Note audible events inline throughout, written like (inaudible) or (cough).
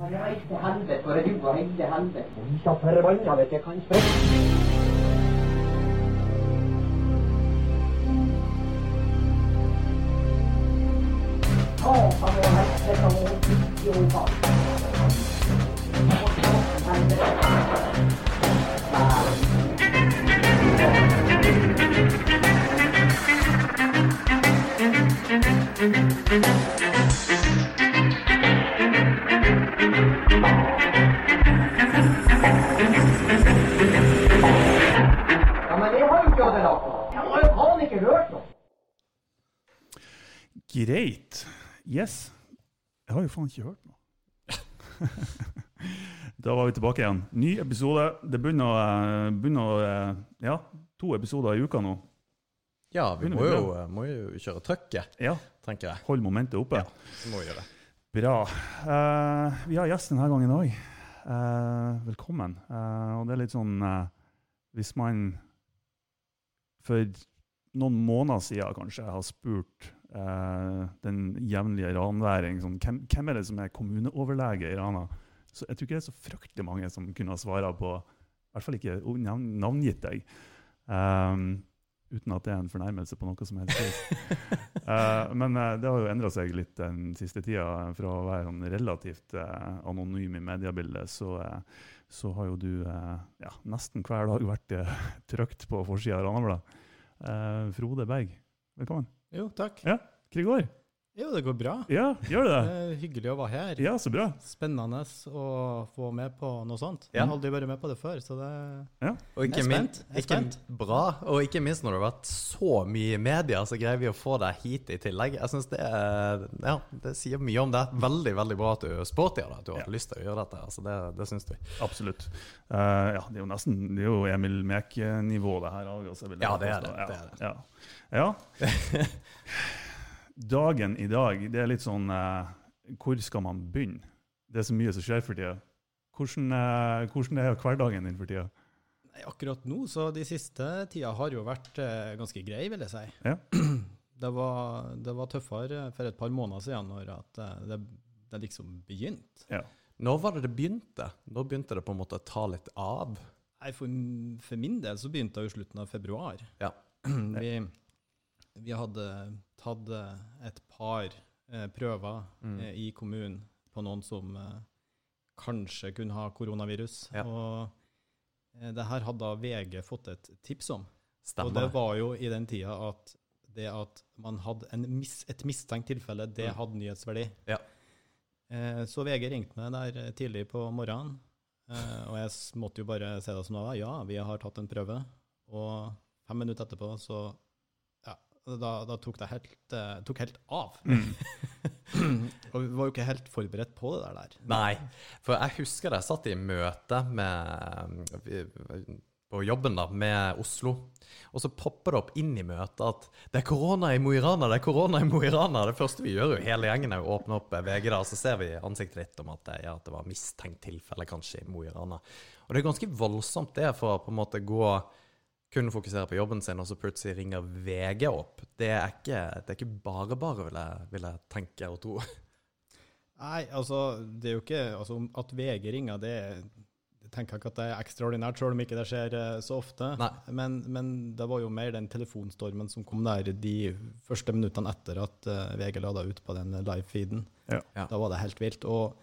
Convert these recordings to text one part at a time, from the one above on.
Kan jeg reise til helvete, for jeg jobber helt til helvete. Og vi skal forbanna vet jeg jeg har jo faen ikke hørt noe. Greit. Yes. Jeg har jo faen ikke hørt noe. (laughs) da var vi tilbake igjen. Ny episode. Det begynner, å, eh, begynner å, eh, Ja, to episoder i uka nå. Ja, vi må vi jo, må jo kjøre trøkket, Ja, tenker jeg. Hold momentet oppe. Ja, Så må vi gjøre det. Bra. Uh, vi har gjest denne gangen òg. velkommen. Uh, og det er litt sånn eh, Hvis man for noen måneder siden kanskje jeg har spurt eh, den jevnlige ranværing sånn, hvem, hvem er det som er kommuneoverlege i Rana, så jeg tror ikke det er så fryktelig mange som kunne ha svara på I hvert fall ikke navn, navngitt deg. Um, uten at det er en fornærmelse på noe som helst vis. (laughs) Eh, men uh, det har jo endra seg litt den siste tida. Fra å være sånn relativt uh, anonym i mediebildet, så, eh, så har jo du eh, ja, nesten hver dag vært uh, (laughs) trykt på forsida av Ranabladet. Eh, Frode Berg, velkommen. Jo, takk. Ja, går? Jo, det går bra. Ja, gjør det Det er hyggelig å være her. Ja, så bra. Spennende å få med på noe sånt. Ja. Jeg har aldri vært med på det før, så det Og ikke, Jeg er min, spent. Jeg er ikke spent. bra, og ikke minst når det har vært så mye i media, så greier vi å få deg hit i tillegg. Jeg synes det, er, ja, det sier mye om det. Veldig veldig bra at du er sporty og det, at du har Ja. lyst til å gjøre dette. Altså det, det syns vi. Absolutt. Uh, ja, det er jo nesten det er jo Emil Mek-nivå, det her. Altså, vil jeg Ja, det er det, Ja, det er det. Ja. (laughs) Dagen i dag, det er litt sånn eh, Hvor skal man begynne? Det er så mye som skjer for tida. Hvordan, eh, hvordan er hverdagen din for tida? Akkurat nå, så de siste tida har jo vært eh, ganske grei, vil jeg si. Ja. (clears throat) Det, var, det var tøffere for et par måneder siden når at eh, det, det liksom begynte. Ja. Når var det det begynte? Når begynte det på en måte å ta litt av? Nei, for, for min del så begynte det i slutten av februar. Ja. (clears throat) Vi, vi hadde tatt eh, et par eh, prøver Mm. eh, i kommunen på noen som eh, kanskje kunne ha koronavirus. Ja. Og eh, det her hadde VG fått et tips om. Og det var jo i den tida at det at man hadde en mis, et mistenkt tilfelle, det Mm. hadde nyhetsverdi. Ja. Eh, så VG ringte meg der tidlig på morgenen, eh, og jeg måtte jo bare se det som det var. Ja, vi har tatt en prøve. Og fem minutter etterpå så da, da tok det helt, uh, tok helt av. (laughs) og vi var jo ikke helt forberedt på det der. Nei, for jeg husker det. Jeg satt i møte med, på jobben da, med Oslo, og så popper det opp inn i møtet at det er korona i Mo i Rana, det er korona i Mo i Rana. Det første vi gjør, jo hele gjengen er å åpne opp VG, da, så ser vi ansiktet ditt om at det, ja, at det var mistenkt tilfelle kanskje i Mo i Rana. Og det er ganske voldsomt det for å på en måte gå kun fokusere på jobben sin, og så plutselig ringer VG opp. Det er ikke, det er ikke bare bare, vil jeg, vil jeg tenke og tro. Nei, altså, det er jo ikke altså, At VG ringer, det jeg tenker ikke at det er ekstraordinært, selv om ikke det skjer eh, så ofte. Men, men det var jo mer den telefonstormen som kom der de første minuttene etter at eh, VG la det ut på den live-feeden. Ja. Ja. Da var det helt vilt. Og,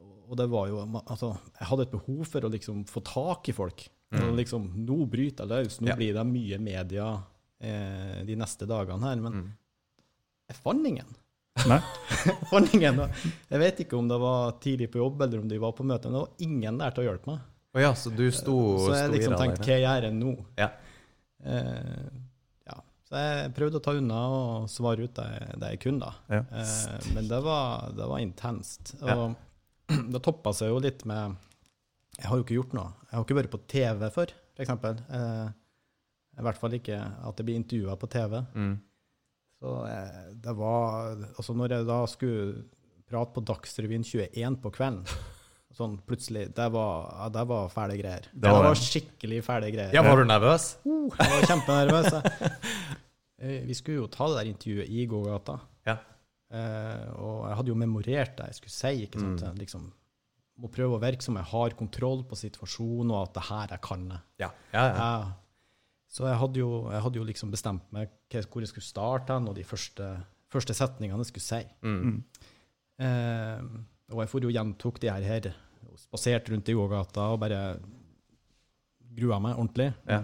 og det var jo Altså, jeg hadde et behov for å liksom få tak i folk. Og liksom, Nå bryter jeg løs, nå Ja. blir det mye media eh, de neste dagene her. Men Mm. jeg fant ingen. Nei? (laughs) Jeg vet ikke om det var tidlig på jobb, eller om de var på møte, men det var ingen der til å hjelpe meg. Oh ja, så du sto, Så jeg sto liksom tenkte, hva gjør jeg nå? Ja. Eh, ja. Så jeg prøvde å ta unna og svare ut det, det jeg kunne, da. Ja. Eh, men det var, det var intenst. Og (clears throat) det toppa seg jo litt med Jeg har jo ikke gjort noe. Jeg har ikke vært på TV før, f.eks. Eh, I hvert fall ikke at jeg blir intervjua på TV. Mm. Så eh, det var Altså, når jeg da skulle prate på Dagsrevyen 21 på kvelden Sånn plutselig Det var, ja, det var fæle greier. Det Det var var, skikkelig fæle greier. Ja, var du nervøs? Uh, jeg var kjempenervøs. Eh, Vi skulle jo ta det der intervjuet i gågata. Ja. Eh, og jeg hadde jo memorert det jeg skulle si. ikke sant? Mm. Liksom, må prøve å virke som jeg har kontroll på situasjonen, og at det her jeg kan. Ja, ja, ja. Så jeg hadde, jo, jeg hadde jo liksom bestemt meg hvor jeg skulle starte og de første, første setningene jeg skulle si. Mm. Eh, og jeg for jo gjentok de her, her og spaserte rundt i gågata og bare grua meg ordentlig. Ja.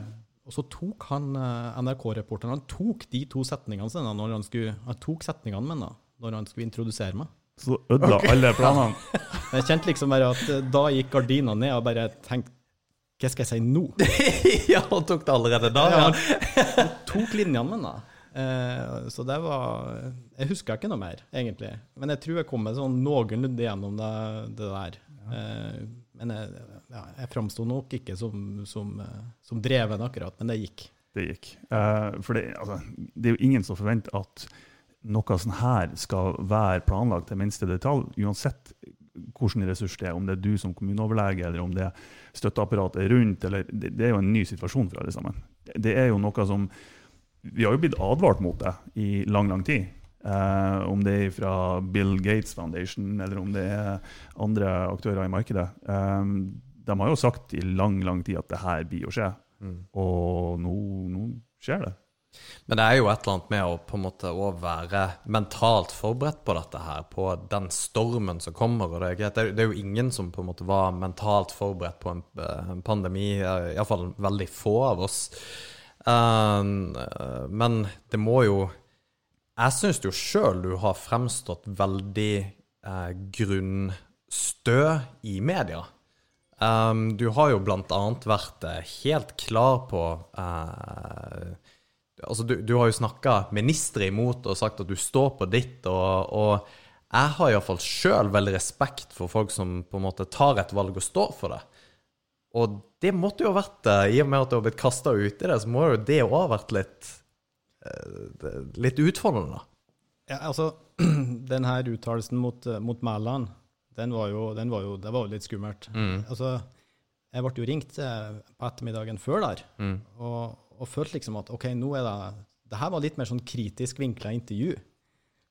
Og så tok han eh, NRK-reporteren han tok de to setningene sine når han skulle, han tok setningene mine når han skulle introdusere meg. Så ødela alle planene. (laughs) Jeg kjente liksom bare at eh, da gikk gardina ned, og bare tenkte Hva skal jeg si nå? (laughs) ja, han tok det allerede da. Ja, Ja. han tok linjene mine. Eh, så det var Jeg husker ikke noe mer, egentlig. Men jeg tror jeg kom meg sånn noenlunde gjennom det, det der. Eh, men jeg, ja, jeg framsto nok ikke som, som, eh, som dreven akkurat, men det gikk. Det gikk. Eh, for det, altså, det er jo ingen som forventer at noe sånn her skal være planlagt til minste detalj, uansett hvilken ressurs det er. Om det er du som kommuneoverlege, eller om det er støtteapparatet rundt. Eller, det, det er jo en ny situasjon for alle sammen. Det, det er jo noe som Vi har jo blitt advart mot det i lang, lang tid. Eh, om det er fra Bill Gates Foundation, eller om det er andre aktører i markedet. Eh, de har jo sagt i lang, lang tid at det her blir å skje. Mm. Og nå, nå skjer det. Men det er jo et eller annet med å på en måte òg være mentalt forberedt på dette her, på den stormen som kommer. og Det er. Det er- jo ingen som på en måte var mentalt forberedt på en, eh, en pandemi, eh, iallfall veldig få av oss. Um, eh, men det må jo Jeg syns jo sjøl du har fremstått veldig eh, grunnstø i media. Um, du har jo blant annet vært helt klar på eh, Altså, du, du har jo snakka ministre imot og sagt at du står på ditt, og, og jeg har iallfall sjøl veldig respekt for folk som på en måte tar et valg og står for det. Og det måtte jo ha vært det, i og med at du har blitt kasta ut i det, så må jo det òg ha vært litt eh, Litt utfordrende. Ja, altså, (clears throat) den her uttalelsen mot, eh, mot Mæland, den var jo, den var jo, det var jo litt skummelt. Mm. Altså, jeg ble jo ringt eh, på ettermiddagen før der, Mm. og, og følte liksom at ok, nå er det Det her var litt mer sånn kritisk vinkla intervju.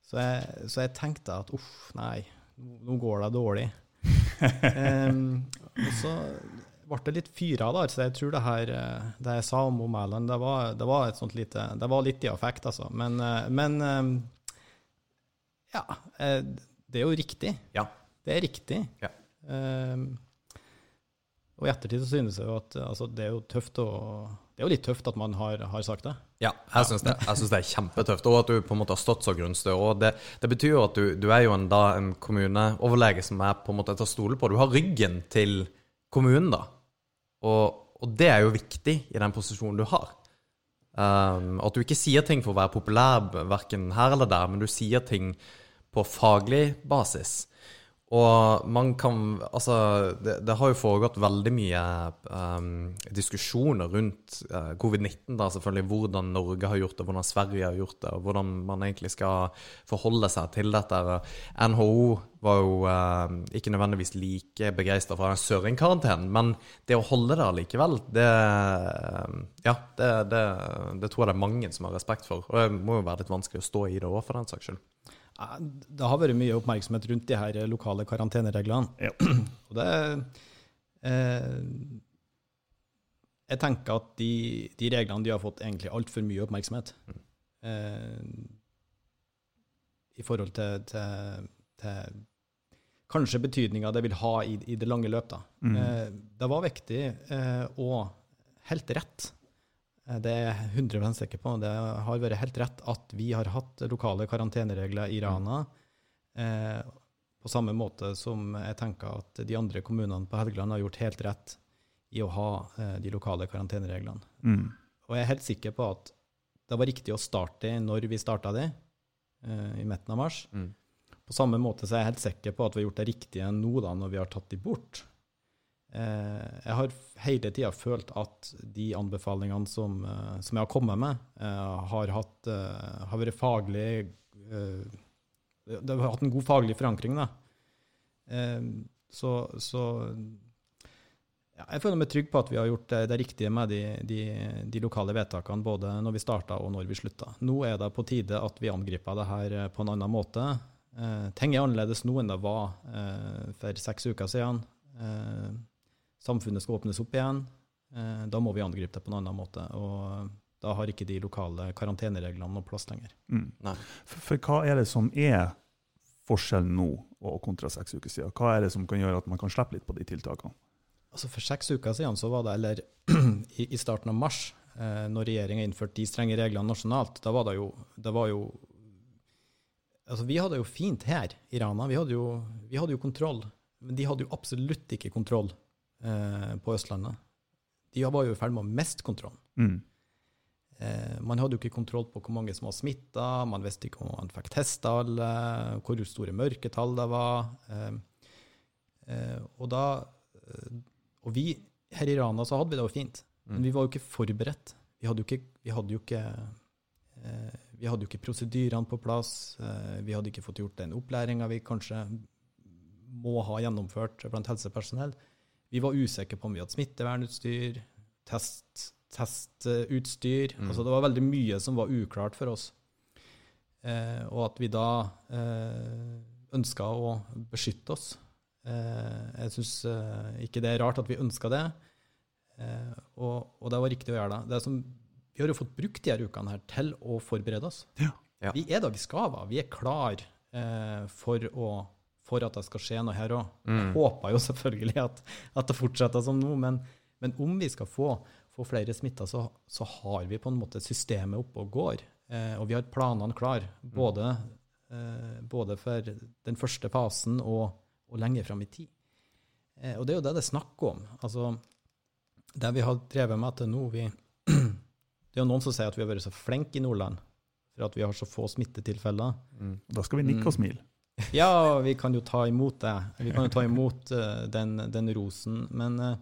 Så jeg, så jeg tenkte at uff, nei, nå, går det dårlig. (laughs) um, og så ble det litt fyra der, så jeg tror det her eh, det jeg sa om Mæland, det det var et sånt lite Det var litt i affekt, altså. Men, eh, men ja, eh, det er jo riktig. Ja. Det er riktig. Ja. Um, og i ettertid så synes jeg jo at altså, det er jo tøft å Det er jo litt tøft at man har, har sagt det. Ja, jeg syns det. Det er kjempetøft. Og at du på en måte har stått så grunnstø. Og det, det betyr jo at du, du er jo en, da en kommuneoverlege som er på en måte til å stole på. Du har ryggen til kommunen, da. Og, og det er jo viktig i den posisjonen du har. Um, at du ikke sier ting for å være populær, verken her eller der, men du sier ting på faglig basis. Og man kan Altså, det, det har jo foregått veldig mye um, diskusjoner rundt uh, covid-19, da selvfølgelig. Hvordan Norge har gjort det, hvordan Sverige har gjort det, og hvordan man egentlig skal forholde seg til dette. NHO var jo uh, ikke nødvendigvis like begeistra for den søringkarantenen, men det å holde det allikevel, det Ja, det, det, det tror jeg det er mange som har respekt for. Og det må jo være litt vanskelig å stå i det òg, for den saks skyld. Det har vært mye oppmerksomhet rundt de her lokale karantenereglene. Ja. (clears throat) Og det eh, Jeg tenker at de, de reglene de har fått egentlig altfor mye oppmerksomhet. Eh, I forhold til, til, til kanskje betydninga det vil ha i, i det lange løp. Mm. Eh, det var viktig eh, og helt rett. Eh, Det er jeg 100 sikker på. Det har vært helt rett at vi har hatt lokale karanteneregler i Rana. Eh, på samme måte som jeg tenker at de andre kommunene på Helgeland har gjort helt rett i å ha eh, de lokale karantenereglene. Mm. Og jeg er helt sikker på at det var riktig å starte det når vi starta det, eh, i midten av mars. Mm. På samme måte så er jeg helt sikker på at vi har gjort det riktige nå da, når vi har tatt de bort. Eh, jeg har hele tida følt at de anbefalingene som, eh, som jeg har kommet med, eh, har, hatt, har vært faglig Det har hatt en god faglig forankring, da. Så så ja, jeg føler meg trygg på at vi har gjort det, det riktige med de, de, de lokale vedtakene, både når vi starta og når vi slutta. Nå er det på tide at vi angriper det her på en annen måte. Ting er annerledes nå enn det var for seks uker siden. Eh, samfunnet skal åpnes opp igjen. Eh, da må vi angripe det på en annen måte. Og da har ikke de lokale karantenereglene noe plass lenger. Mm. Nei. For, for hva er det som er forskjellen nå og kontra seks uker siden? Hva er det som kan gjøre at man kan slippe litt på de tiltakene? Altså For seks uker siden så var det, eller (clears throat) i, i starten av mars, eh, når regjeringa innførte de strenge reglene nasjonalt, da var det jo, det var jo Altså Vi hadde jo fint her i Rana. Vi hadde jo, vi hadde jo kontroll. Men de hadde jo absolutt ikke kontroll eh, på Østlandet. De var jo i ferd med å miste kontrollen. Mm. Eh, man hadde jo ikke kontroll på hvor mange som var smitta, man visste ikke om man fikk testa alle, hvor store mørketall det var. Eh, eh, og da eh, Og vi her i Rana så hadde vi det jo fint, men vi var jo ikke forberedt. Vi hadde jo ikke, vi hadde jo ikke, vi hadde jo ikke prosedyrene på plass. vi hadde ikke fått gjort den opplæringa vi kanskje må ha gjennomført blant helsepersonell. Vi var usikre på om vi hadde smittevernutstyr, test, testutstyr. Mm. Altså det var veldig mye som var uklart for oss. Eh, og at vi da eh, ønska å beskytte oss. Eh, jeg syns eh, ikke det er rart at vi ønska det, eh, og, og det var riktig å gjøre det. det er som, vi har jo fått brukt de her ukene her til å forberede oss. Ja. Ja. Vi er da vi skal være. Vi er klar eh, for, å, for at det skal skje noe her òg. Mm. Jeg håper jo selvfølgelig at, at det fortsetter som nå, men, men om vi skal få, få flere smitta, så, så har vi på en måte systemet oppe og går. Eh, og vi har planene klar, både, eh, både for den første fasen og, og lenger fram i tid. Eh, og det er jo det det er snakk om. Altså, det vi har drevet med til nå vi, (clears throat) Det er jo noen som sier at vi har vært så flinke i Nordland for at vi har så få smittetilfeller. Mm. Da skal vi nikke og Mm. smile. Ja, vi kan jo ta imot det. Vi kan jo ta imot uh, den, den rosen. Men uh,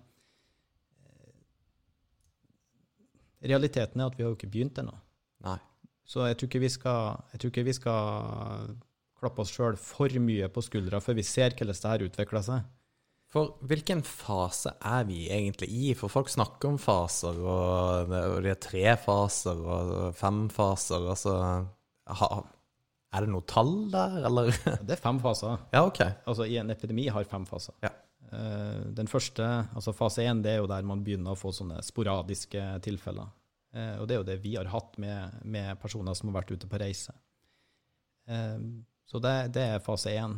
realiteten er at vi har jo ikke begynt ennå. Så jeg tror skal, jeg tror ikke vi skal klappe oss sjøl for mye på skuldra før vi ser hvordan det her utvikler seg. For hvilken fase er vi egentlig i? For folk snakker om faser, og det er tre faser og fem faser. Altså, er det noe tall der, eller? Det er fem faser. Ja, OK. Altså i En epidemi har fem faser. Ja. Eh, Den første, altså fase én, det er jo der man begynner å få sånne sporadiske tilfeller. Eh, Og det er jo det vi har hatt med, med personer som har vært ute på reise. Eh, Så det, det er fase én.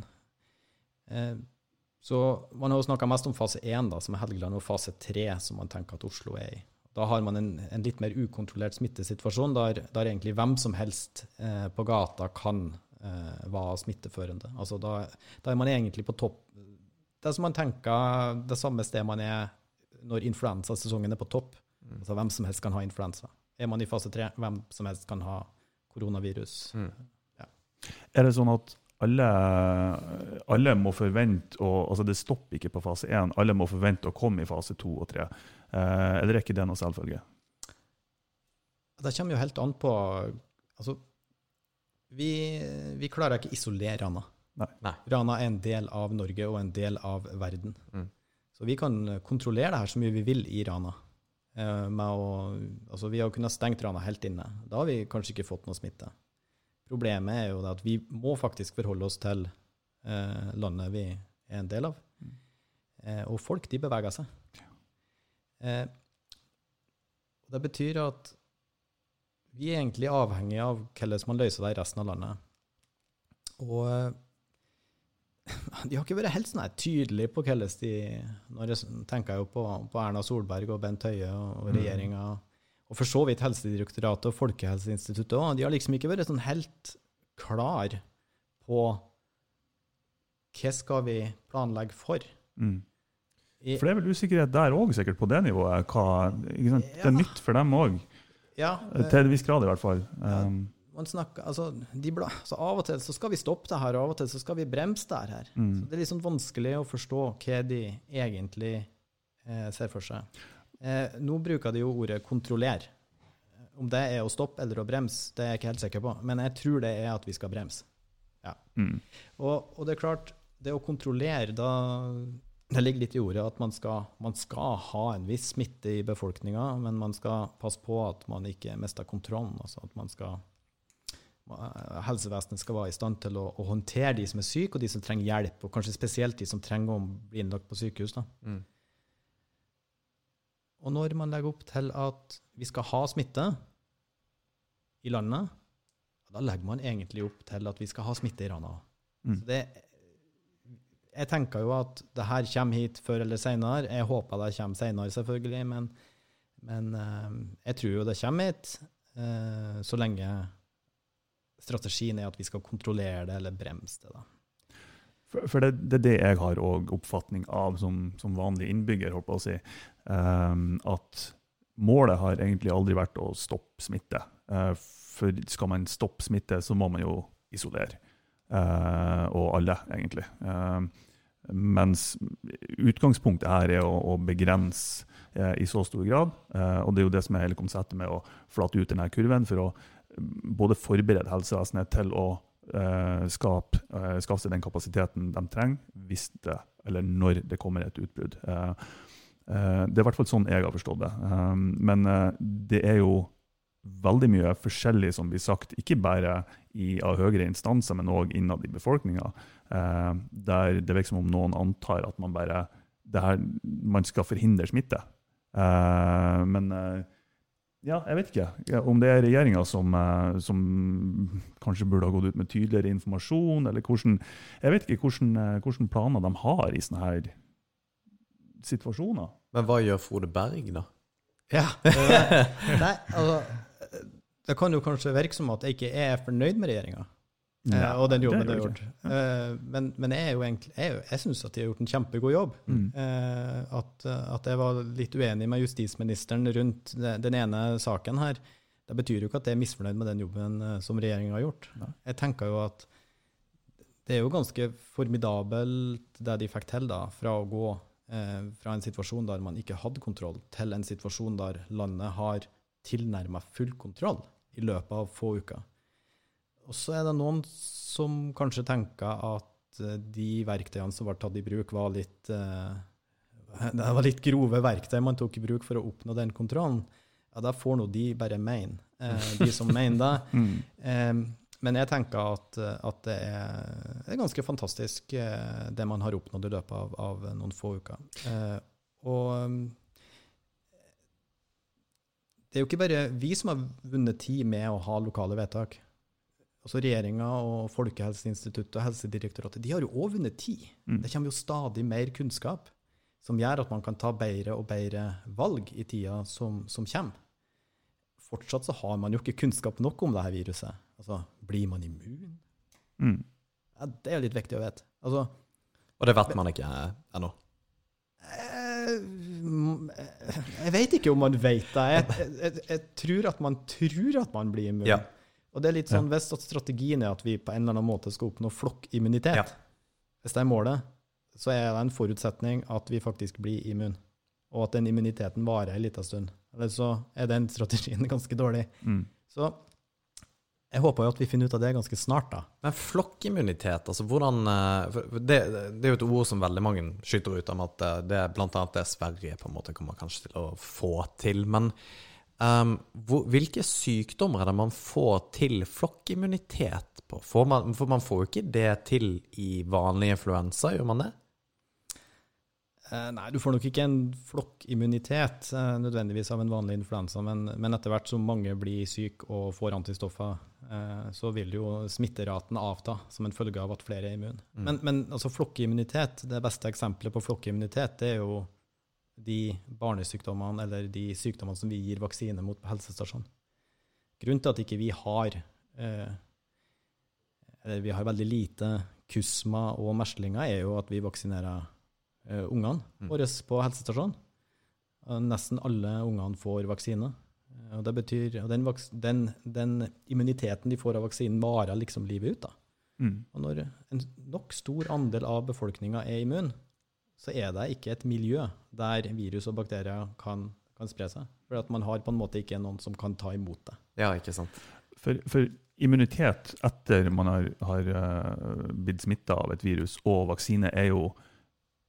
Så man har jo snakka mest om fase én, som er Helgeland, og fase tre, som man tenker at Oslo er i. Da har man en, en litt mer ukontrollert smittesituasjon, der, der egentlig hvem som helst eh, på gata kan eh, være smitteførende. Altså da, da er man egentlig på topp. Det er som man tenker det samme sted man er når influensasesongen er på topp. Altså hvem som helst kan ha influensa. Er man i fase tre, hvem som helst kan ha koronavirus. Mm. Er det sånn at alle, alle må forvente å Altså, det stopper ikke på fase én. Alle må forvente å komme i fase to og tre. Eh, eller er ikke det noe selvfølge? Det kommer jo helt an på Altså, vi, vi klarer ikke å isolere Rana. Nei. Rana er en del av Norge og en del av verden. Mm. Så vi kan kontrollere det her så mye vi vil i Rana. Eh, med å, altså vi har kunnet stengt Rana helt inne. Da har vi kanskje ikke fått noe smitte. Problemet er jo det at vi må faktisk forholde oss til eh, landet vi er en del av. Mm. Eh, og folk, de beveger seg. Eh, det betyr at vi er egentlig avhengig av hvordan man løser det i resten av landet. Og eh, (laughs) de har ikke vært helt sånn tydelige på hvordan de Nå tenker jeg jo på, på Erna Solberg og Bent Høie og, og regjeringa, og for så vidt Helsedirektoratet og Folkehelseinstituttet òg. De har liksom ikke vært sånn helt klar på hva skal vi planlegge for. Mm. For det er vel usikkerhet der òg, sikkert, på det nivået. Hva, sant? Det er nytt for dem òg, ja, til en viss grad i hvert fall. Ja. Um, man snakker, altså, bla, så Av og til så skal vi stoppe det her, og av og til så skal vi bremse det her. Så mm. det er litt sånn vanskelig å forstå hva de egentlig eh, ser for seg. Eh, nå bruker de jo ordet 'kontrollere'. Om det er å stoppe eller å bremse, det er jeg ikke helt sikker på. Men jeg tror det er at vi skal bremse. Mm. Og, og det er klart, det å kontrollere, da det ligger litt i ordet at man skal, man skal ha en viss smitte i befolkninga, men man skal passe på at man ikke mister kontrollen. Altså at man skal, eh, helsevesenet skal være i stand til å, å, håndtere de som er syke, og de som trenger hjelp, og kanskje spesielt de som trenger å bli innlagt på sykehus. Mm. Og når man legger opp til at vi skal ha smitte i landet, da legger man egentlig opp til at vi skal ha smitte i Rana. Mm. Det, jeg tenker jo at det her kommer hit før eller senere. Jeg håper det kommer senere, selvfølgelig, men, men uh, jeg tror jo det kommer hit uh, så lenge strategien er at vi skal kontrollere det eller bremse det. da. For, for det, det, er det jeg har oppfatning av som, som, vanlig innbygger. håper jeg å si. Um, at målet har egentlig aldri vært å stoppe smitte. Uh, for skal man stoppe smitte, så må man jo isolere. Uh, og alle, egentlig. Uh, mens utgangspunktet her er å, å begrense uh, i så stor grad. og det er jo det som er hele konseptet med å flate ut denne kurven, for å både forberede helsevesenet til å skape, skaffe seg den kapasiteten de trenger hvis det, eller når det kommer et utbrudd. det er i hvert fall sånn jeg har forstått det. men det er jo veldig mye forskjellig som blir sagt, ikke bare i, av høyere instanser, men òg innad i befolkninga. Eh, der det virker som om noen antar at man bare her, man skal forhindre smitte. Eh, men eh, ja, jeg vet ikke om det er regjeringa som, eh, som, kanskje burde ha gått ut med tydeligere informasjon, eller hvordan, jeg vet ikke hvilke eh, planer de har i sånne her situasjoner. Men hva gjør Frode Berg, da? Ja. (laughs) nei, altså det kan jo kanskje virke som at jeg ikke er fornøyd med regjeringa. Ja, og den jobben de har gjort. Ja. Uh, men, men, jeg, er jo egentlig, jeg, jeg syns at de har gjort en kjempegod jobb. Mm. Uh, at, at, jeg var litt uenig med justisministeren rundt den ene saken her, det betyr jo ikke at jeg er misfornøyd med den jobben som regjeringa har gjort. Ja. Jeg tenker jo at det er jo ganske formidabelt det de fikk til, da, fra å gå fra en situasjon der man ikke hadde kontroll, til en situasjon der landet har tilnærma full kontroll i løpet av få uker. Og så er det noen som kanskje tenker at eh, de verktøyene som ble tatt i bruk, var litt, uh, (laughs) det var litt grove verktøy man tok i bruk for å oppnå den kontrollen. Ja, da får nå de bare mene, uh, de som (laughs) mener det. mm. men jeg tenker at, at det, er, det, er, ganske fantastisk, det man har oppnådd i løpet av, av noen få uker. og det er jo ikke bare vi som har vunnet tid med å ha lokale vedtak. Altså Regjeringa og Folkehelseinstituttet og Helsedirektoratet de har jo òg vunnet tid. Mm. Det kommer jo stadig mer kunnskap som gjør at man kan ta bedre og bedre valg i tida som, som kommer. Fortsatt så har man jo ikke kunnskap nok om dette viruset. Altså, Blir man immun? Mm. Ja, det er jo litt viktig å vite. Altså, og det vet man ikke ennå? Jeg vet ikke om man vet det. Jeg, jeg, jeg, tror at man tror at man blir immun. Ja. Og det er litt sånn, Hvis strategien er at vi på en eller annen måte skal oppnå flokkimmunitet, ja. hvis det er målet, så er det en forutsetning at vi faktisk blir immun, og at den immuniteten varer en liten stund. Eller så er den (laughs) strategien ganske dårlig. Mm. Så jeg håper jo at vi finner ut av det ganske snart, da. Men flokkimmunitet, altså hvordan eh, det, det, er jo et ord som veldig mange skyter ut om at eh, det er blant annet det Sverige på en måte kommer kanskje til å få til. Men um, hvor, hvilke sykdommer er det man får til flokkimmunitet på? For man, for man får jo ikke det til i vanlig influensa, gjør man det? Eh, nei, du får nok ikke en flokkimmunitet nødvendigvis av en vanlig influensa, men, men etter hvert som mange blir syke og får antistoffer, så vil jo smitteraten avta som en følge av at flere er immune. Mm. Men, men altså, flokkimmunitet, det beste eksempelet på flokkimmunitet, det er jo de barnesykdommene eller de sykdommene som vi gir vaksine mot på helsestasjonen. Grunnen til at ikke vi har eh, eller vi har veldig lite kusma og meslinger, er jo at vi vaksinerer eh, ungene mm. våre på helsestasjonen. Nesten alle ungene får vaksine. Eh, og det betyr, og den, den, den, immuniteten de får av vaksinen, varer liksom livet ut. da. Mm. Og når en nok stor andel av befolkninga er immun, så er det ikke et miljø der virus og bakterier kan, kan spre seg. For at man har på en måte ikke noen som kan ta imot det. Ja, ikke sant. For, for immunitet etter man har, har uh, blitt smitta av et virus og vaksine, er jo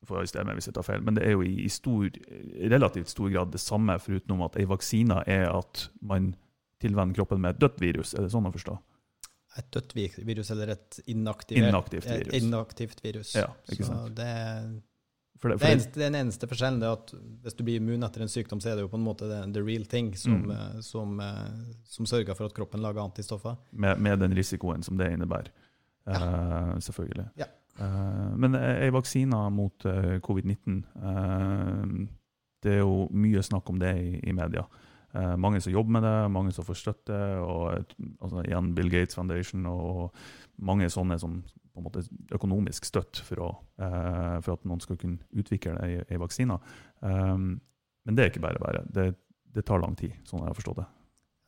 får meg hvis jeg tar feil, men det er jo i stor, relativt stor grad det samme, foruten at ei vaksine er at man tilvenner kroppen med et dødt virus. Er det sånn å forstå? et dødt virus eller et Inaktivt et virus. inaktivt virus. Ja, ikke Så det, For det, for det, eneste, den eneste forskjellen er at hvis du blir immun etter en sykdom, så er det jo på en måte the, the real thing som, Mm. som, som, eh, som sørger for at kroppen lager antistoffer. med, med den risikoen som det innebærer. Eh, selvfølgelig. Ja. Eh, men ei vaksine mot eh, covid-19 eh, Det er jo mye snakk om det i, i media. Eh, mange som jobber med det, mange som får støtte. og altså, Igjen Bill Gates Foundation og mange sånne som på en måte økonomisk støtt for, å, eh, for at noen skal kunne utvikle ei, ei vaksine. Eh, men det er ikke bare bare. Det, det tar lang tid, sånn jeg har forstått det.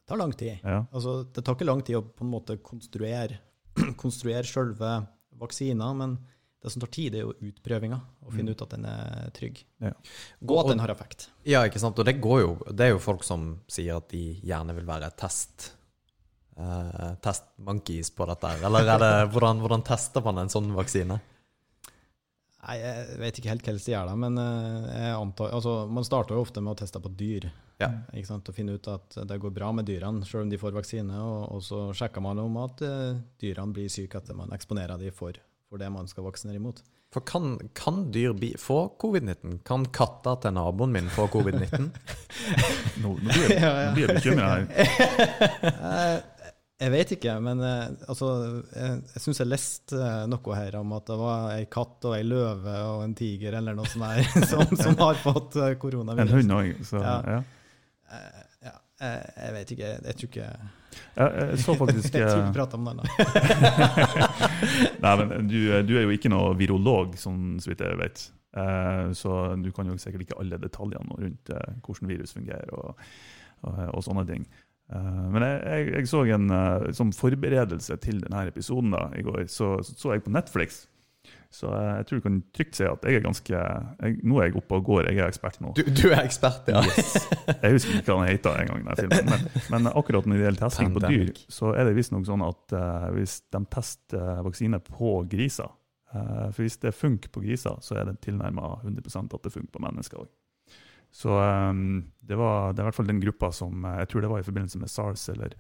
Det tar lang tid. Ja. Altså, det tar ikke lang tid å på en måte konstruere, (clears throat) konstruere selve vaksina, men det som tar tid, det er jo utprøvinga, Å finne Mm. ut at den er trygg. Ja. Og at den har effekt. Ja, ikke sant. Og det går jo Det er jo folk som sier at de gjerne vil være test uh, testmonkeys på dette. Eller er det, (laughs) hvordan, hvordan tester man en sånn vaksine? Nei, jeg vet ikke helt hva de gjør men eh, jeg antar, altså, man starter jo ofte med å teste på dyr. Ja. Ikke sant? Og finne ut at det går bra med dyrene, selv om de får vaksine. Og, og så sjekker man om at eh, dyrene blir syke etter man eksponerer dem for, for det man skal vaksinere imot. For kan, kan dyr bi, få covid-19? Kan katta til naboen min få covid-19? (laughs) Nå, nå blir jeg, nå blir jeg bekymra her. (laughs) Eh, Jeg vet ikke, men eh, altså, jeg, jeg syns jeg leste eh, noe her om at det var ei katt og ei løve og en tiger eller noe sånt her, (laughs) som, som har fått koronavirus. En hund òg, så Ja. ja. Eh, ja, eh, jeg vet ikke. Jeg tror ikke Jeg, jeg så faktisk Jeg tror vi prater om den, da. (laughs) Nei, men du, du er jo ikke noe virolog, sånn så vidt jeg vet. Eh, så du kan jo sikkert ikke alle detaljene rundt eh, hvordan virus fungerer og, og, og sånne ting. Eh, men jeg, jeg, jeg så en eh, som forberedelse til denne episoden da, i går, så, så så jeg på Netflix. Så eh, jeg tror du kan trygt si at jeg er ganske jeg, Nå er jeg oppe og går, jeg er ekspert nå. Du, du er ekspert, ja. Yes. Jeg husker ikke hva den heter en gang. Men, men akkurat når det gjelder testing på dyr, så er det visstnok sånn at uh, hvis de tester vaksine på griser uh, For hvis det funker på griser, så er det tilnærma 100% at det funker på mennesker òg. Så um, det, var, det er i hvert fall den gruppa som eh, Jeg tror det var i forbindelse med SARS eller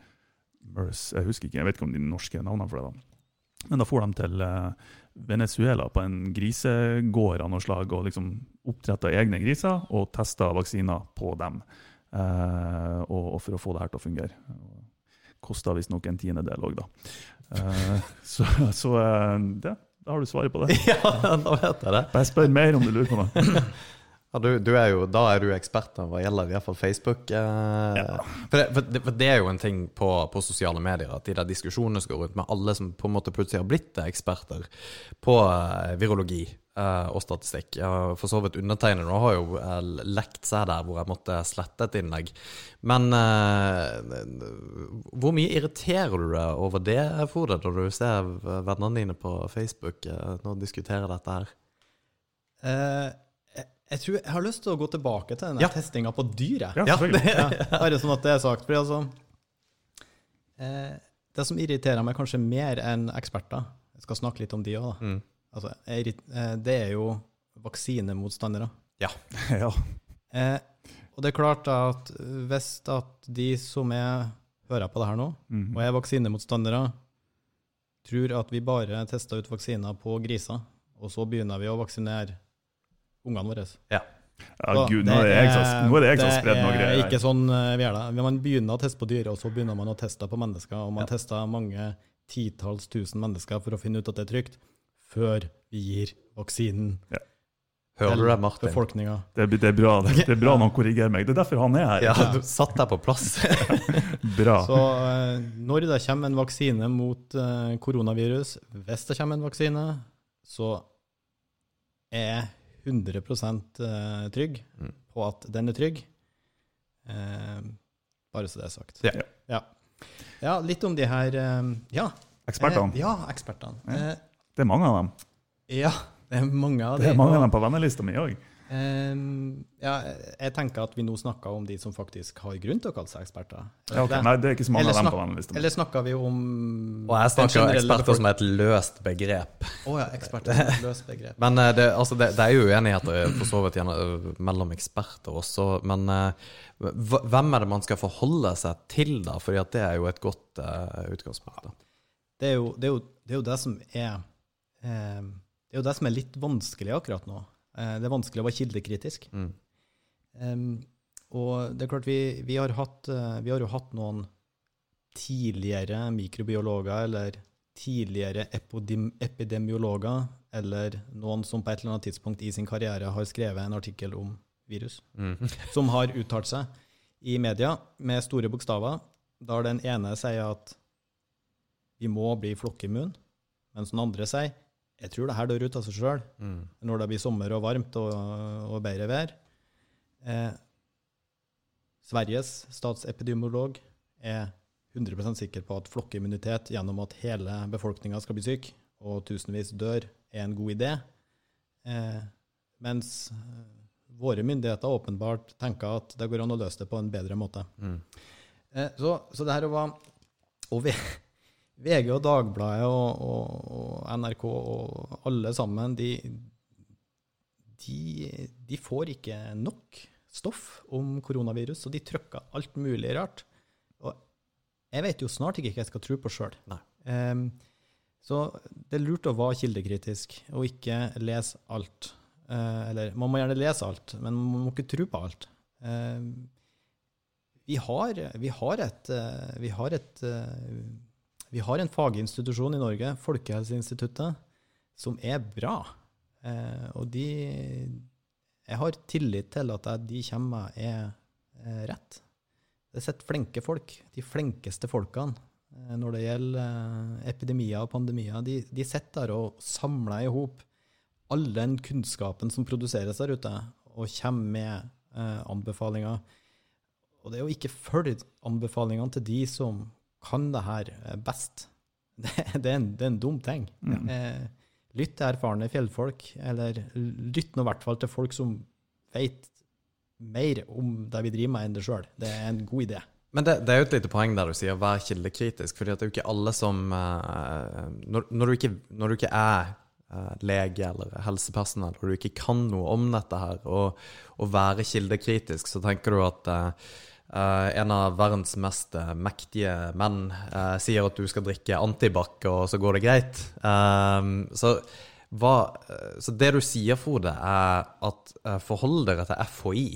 MERS. Jeg husker ikke, jeg vet ikke om de norske navnene for det. da. Men da får de til eh, Venezuela på en grisegård av noe slag og liksom oppdretta egne griser og testa vaksiner på dem. Uh, og, og for å få det her til å fungere. Kosta visstnok en tiendedel òg, da. Uh, (laughs) så så uh, det, da har du svaret på det. (laughs) ja, da vet jeg det. Bare spør mer om du lurer på noe. (laughs) Ja, du, du er jo, da er du ekspert hva gjelder i hvert fall Facebook. Eh, Ja. for, det, for, det, for det er jo en ting på, på sosiale medier, at de der diskusjonene som går rundt med alle som på en måte plutselig har blitt eksperter på eh, virologi eh, og statistikk. For så vidt undertegnede har jo eh, lekt seg der hvor jeg måtte slette et innlegg. Men eh, hvor mye irriterer du deg over det, Frode, når du ser vennene dine på Facebook eh, nå diskutere dette her? Eh, jeg, tror jeg har lyst til å gå tilbake til den Ja. testinga på dyr. Ja. (laughs) Ja, bare sånn at det er sagt. Fordi altså eh, Det som irriterer meg kanskje mer enn eksperter Jeg skal snakke litt om de òg. Mm. Altså, eh, det er jo vaksinemotstandere. (laughs) ja. Eh, og det er klart at hvis at de som er, hører på det her nå, mm. og er vaksinemotstandere, tror at vi bare tester ut vaksiner på griser, og så begynner vi å vaksinere ungene våre. Ja, Så gud, nå er det jeg som, nå er det jeg som har spredd noe Det er ikke sånn eh, vi gjør det. Man begynner å teste på dyr, og så begynner man å teste på mennesker. Og man Ja. tester mange titalls tusen mennesker for å finne ut at det er trygt, før vi gir vaksinen Hører du det, Martin? befolkninga. Det, er- det er bra det. det er bra (laughs) noen han korrigerer meg. Det er derfor han er her. Ja, du satt deg på plass. (laughs) Bra. Så eh, når det kommer en vaksine mot eh, koronavirus, hvis det kommer en vaksine, så er 100 eh, trygg Mm. på at den er trygg. Eh, bare så det er sagt. Ja. ja. Ja, litt om de her eh, Ja. Ekspertene. Eh, ja, ekspertene. Eh, Det er mange av dem. ja, det er mange av Det er mange av dem på vennelista mi òg. Eh, ja, jeg tenker at vi nå snakker om de som faktisk har grunn til å kalle seg eksperter. Ja, okay. Det- Nei, det er ikke så mange Eller av dem på den. Eller snakker vi om Og jeg snakker om eksperter som er et løst begrep. Oh, ja, eksperter. er et Løst begrep. Men eh, det, altså det, det er jo uenigheter for så vidt eh, mellom eksperter også. Men eh, hvem er det man skal forholde seg til, da? Fordi at det er jo et godt uh, utgangspunkt. da. det er, jo, det, er jo, det er jo det som er eh, Det er jo det som er litt vanskelig akkurat nå. Eh, det er vanskelig å være kildekritisk. Mm. Um, og det er klart, vi, vi, har hatt, uh, vi, har jo hatt noen tidligere mikrobiologer eller tidligere epidem epidemiologer, eller noen som på et eller annet tidspunkt i sin karriere har skrevet en artikkel om virus, Mm. (laughs) som har uttalt seg i media med store bokstaver, der den ene sier at vi må bli flokkimmun, mens den andre sier jeg tror det her dør ut av seg sjøl Mm. når det blir sommer og varmt og, og bedre vær. Eh, Sveriges statsepidemiolog er 100% sikker på at flokkimmunitet gjennom at hele befolkninga skal bli syk, og tusenvis dør, er en god idé. Eh, mens eh, våre myndigheter åpenbart tenker at det går an å løse det på en bedre måte. Mm. Eh, så, så det her var Og VG og Dagbladet og, og, og NRK og alle sammen, de, de, de får ikke nok stoff om koronavirus, og de trykker alt mulig rart. Og jeg vet jo snart ikke hva jeg skal tro på sjøl. Um, så det er lurt å være kildekritisk og ikke lese alt. Uh, eller man må gjerne lese alt, men man må ikke tro på alt. Eh, vi har, vi har et, eh, vi har et eh, vi har en faginstitusjon i Norge, Folkehelseinstituttet, som er bra. Eh, og de Jeg har tillit til at de kommer med er eh, rett. Det sitter flinke folk, de flinkeste folkene, eh, når det gjelder eh, epidemier og pandemier. De, de sitter der og samler i hop all den kunnskapen som produseres der ute, og kommer med eh, anbefalinger. Og det er å ikke følge anbefalingene til de som kan det her eh, best. (laughs) Det, det, er, en, det er en dum ting. Mm. Eh, lytt til erfarne fjellfolk, eller lytt nå i hvert fall til folk som vet mer om det vi driver med enn det sjøl. Det er en god idé. Men det, det er jo et lite poeng der du sier vær kildekritisk, fordi det er jo ikke alle som eh, når, når, du ikke, når du ikke er eh, lege eller helsepersonell, og du ikke kan noe om dette her, og, og være kildekritisk, så tenker du at eh, eh, en av verdens mest eh, mektige menn uh, sier at du skal drikke antibac, og så går det greit. Eh, så, hva, så det du sier, Frode, er at uh, forhold dere til FHI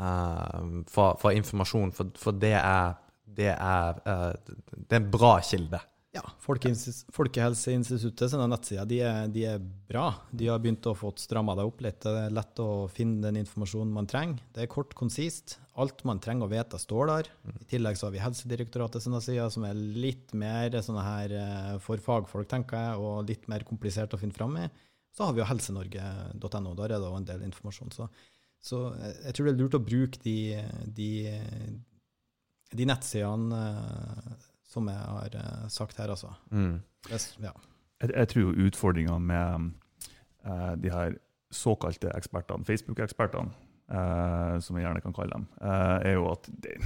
for, for informasjon, for, for det er det er, det er en bra kilde. Ja, Folkehelseinstituttet sine nettsider de er, de er bra. De har begynt å få stramma det opp litt. Det er lett å finne den informasjonen man trenger. Det er kort, konsist. Alt man trenger å vite, står der. I tillegg så har vi Helsedirektoratet sine sider, som er litt mer sånne her eh, for fagfolk, tenker jeg, og litt mer komplisert å finne fram i. Så har vi jo helsenorge.no. Der er det òg en del informasjon. Så, så jeg jeg tror det er lurt å bruke de, de, de nettsidene eh, som jeg har eh, sagt her, altså. Mm. Det, ja. Jeg, jeg tror jo utfordringa med eh, de her såkalte ekspertene, Facebook-ekspertene, eh, som vi gjerne kan kalle dem, eh, er jo at de,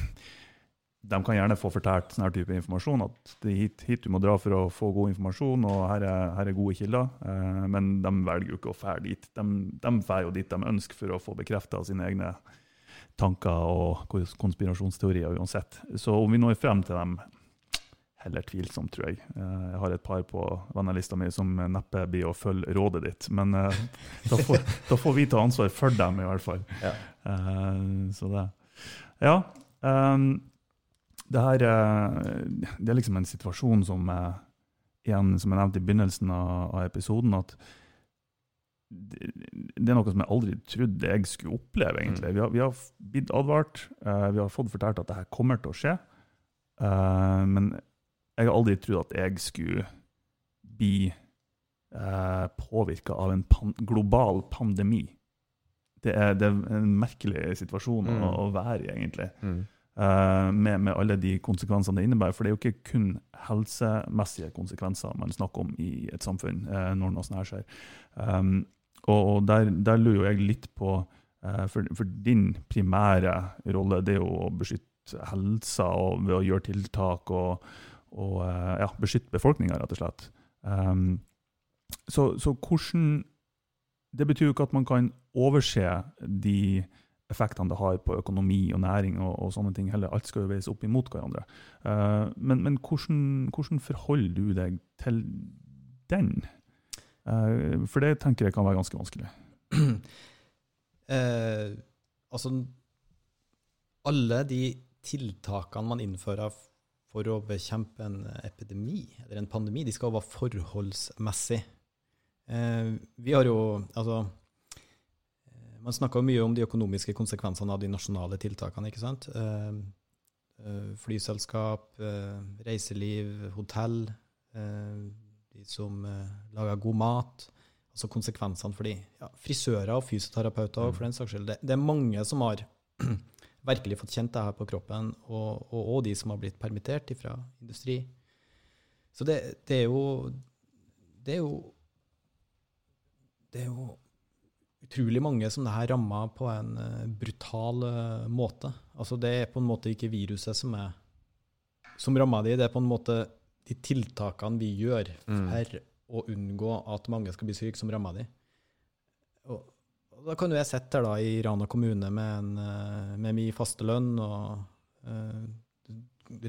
de kan gjerne få fortalt sånn her type informasjon, at det er hit, hit du må dra for å få god informasjon, og her er, her er gode kilder. Eh, men de velger jo ikke å fære dit. De, de fær jo dit de ønsker for å få bekrefta sine egne tanker og konspirasjonsteorier uansett. Så om vi når frem til dem heller tvilsomt, tror jeg. Eh, Jeg har et par på vennelista mi som neppe blir å følge rådet ditt, men eh, (laughs) da, får, da får vi ta ansvar for dem, i hvert fall. Ja. Eh, Så det Ja. ehm, det her Det er liksom en situasjon som igjen, som jeg nevnte i begynnelsen av, episoden, at det, er noe som jeg aldri trodde jeg skulle oppleve, egentlig. Vi, har, vi har blitt advart, vi har fått fortalt at det her kommer til å skje, men jeg har aldri trodd at jeg skulle bli eh, påvirka av en pan global pandemi. Det er, det er en merkelig situasjon å, Mm. å være i, egentlig. Mm. Eh, med, med alle de konsekvensene det innebærer. For det er jo ikke kun helsemessige konsekvenser man snakker om i et samfunn eh, når noe sånt her skjer. Um, og og der, der lurer jeg litt på eh, for, for din primære rolle det er jo å beskytte helsa og ved å gjøre tiltak og, og eh, ja, beskytte befolkninga, rett og slett. Um, så, så hvordan Det betyr jo ikke at man kan overse de effektene det har på økonomi og næring og, og sånne ting heller. Alt skal jo veies opp imot hverandre. Uh, men, men hvordan, hvordan, forholder du deg til den? Uh, for det tenker jeg kan være ganske vanskelig. uh, (clears throat) altså, alle de tiltakene man innfører for å bekjempe en epidemi eller en pandemi, de skal være forholdsmessig. vi har jo altså man snakka mye om de økonomiske konsekvensene av de nasjonale tiltakene. ikke sant? Eh, eh, flyselskap, eh, reiseliv, hotell, de som lager god mat. Altså konsekvensene for de. Ja, frisører og fysioterapeuter mm. for den saks skyld. Det, det, er mange som har (clears throat) virkelig fått kjent det her på kroppen, og, og, og de som har blitt permittert fra industri. Så det, det, er jo Det er jo Det er jo utrolig mange som det her rammer på en uh, brutal uh, måte. Altså Det er på en måte ikke viruset som, er, som rammer de, det er på en måte de tiltakene vi gjør mm. for å unngå at mange skal bli syke, som rammer de. Da kan jo jeg sitte her da i Rana kommune med, en, uh, med min faste lønn og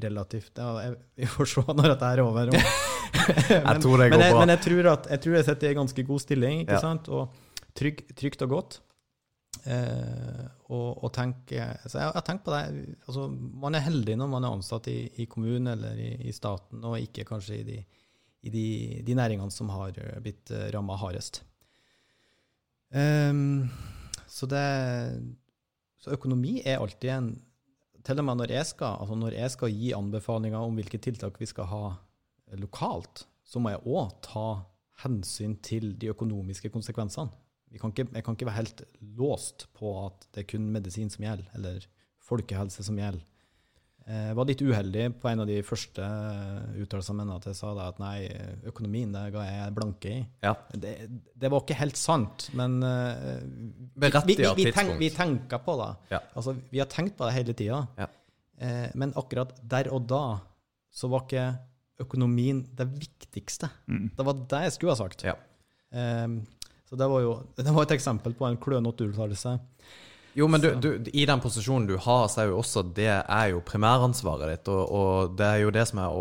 relativt ja, Vi får se når dette er over. (laughs) (laughs) men, jeg tror det går men jeg, bra. Men jeg tror, at, jeg tror jeg sitter i en ganske god stilling. ikke ja. sant? Og trygg, trygt og godt. Eh, og, og tenke, så jeg jeg tenker på det. Altså, man er heldig når man er ansatt i, i kommunen eller i, i, staten, og ikke kanskje i de, i de, de næringene som har blitt eh, ramma hardest. Um, så, det, så økonomi er alltid en Til og med når jeg skal, altså når jeg skal gi anbefalinger om hvilke tiltak vi skal ha lokalt, så må jeg òg ta hensyn til de økonomiske konsekvensene kan ikke, jeg kan ikke være helt låst på at det er kun medisin som gjelder, eller folkehelse som gjelder. Jeg var litt uheldig på en av de første uttalelsene mine at jeg sa at nei, økonomien det ga jeg blanke i. Ja. Det, det, var ikke helt sant, men uh, vi, vi, vi, tenk, vi, tenker på det. Ja. Altså, vi har tenkt på det hele tida. Ja. Eh, men akkurat der og da så var ikke økonomien det viktigste. Mm. Det var det jeg skulle ha sagt. Ja. Uh, så det var jo det var et eksempel på en klønete uttalelse. Jo, men du, du, i den posisjonen du har, så er jo også det er jo primæransvaret ditt. Og, og det er jo det som er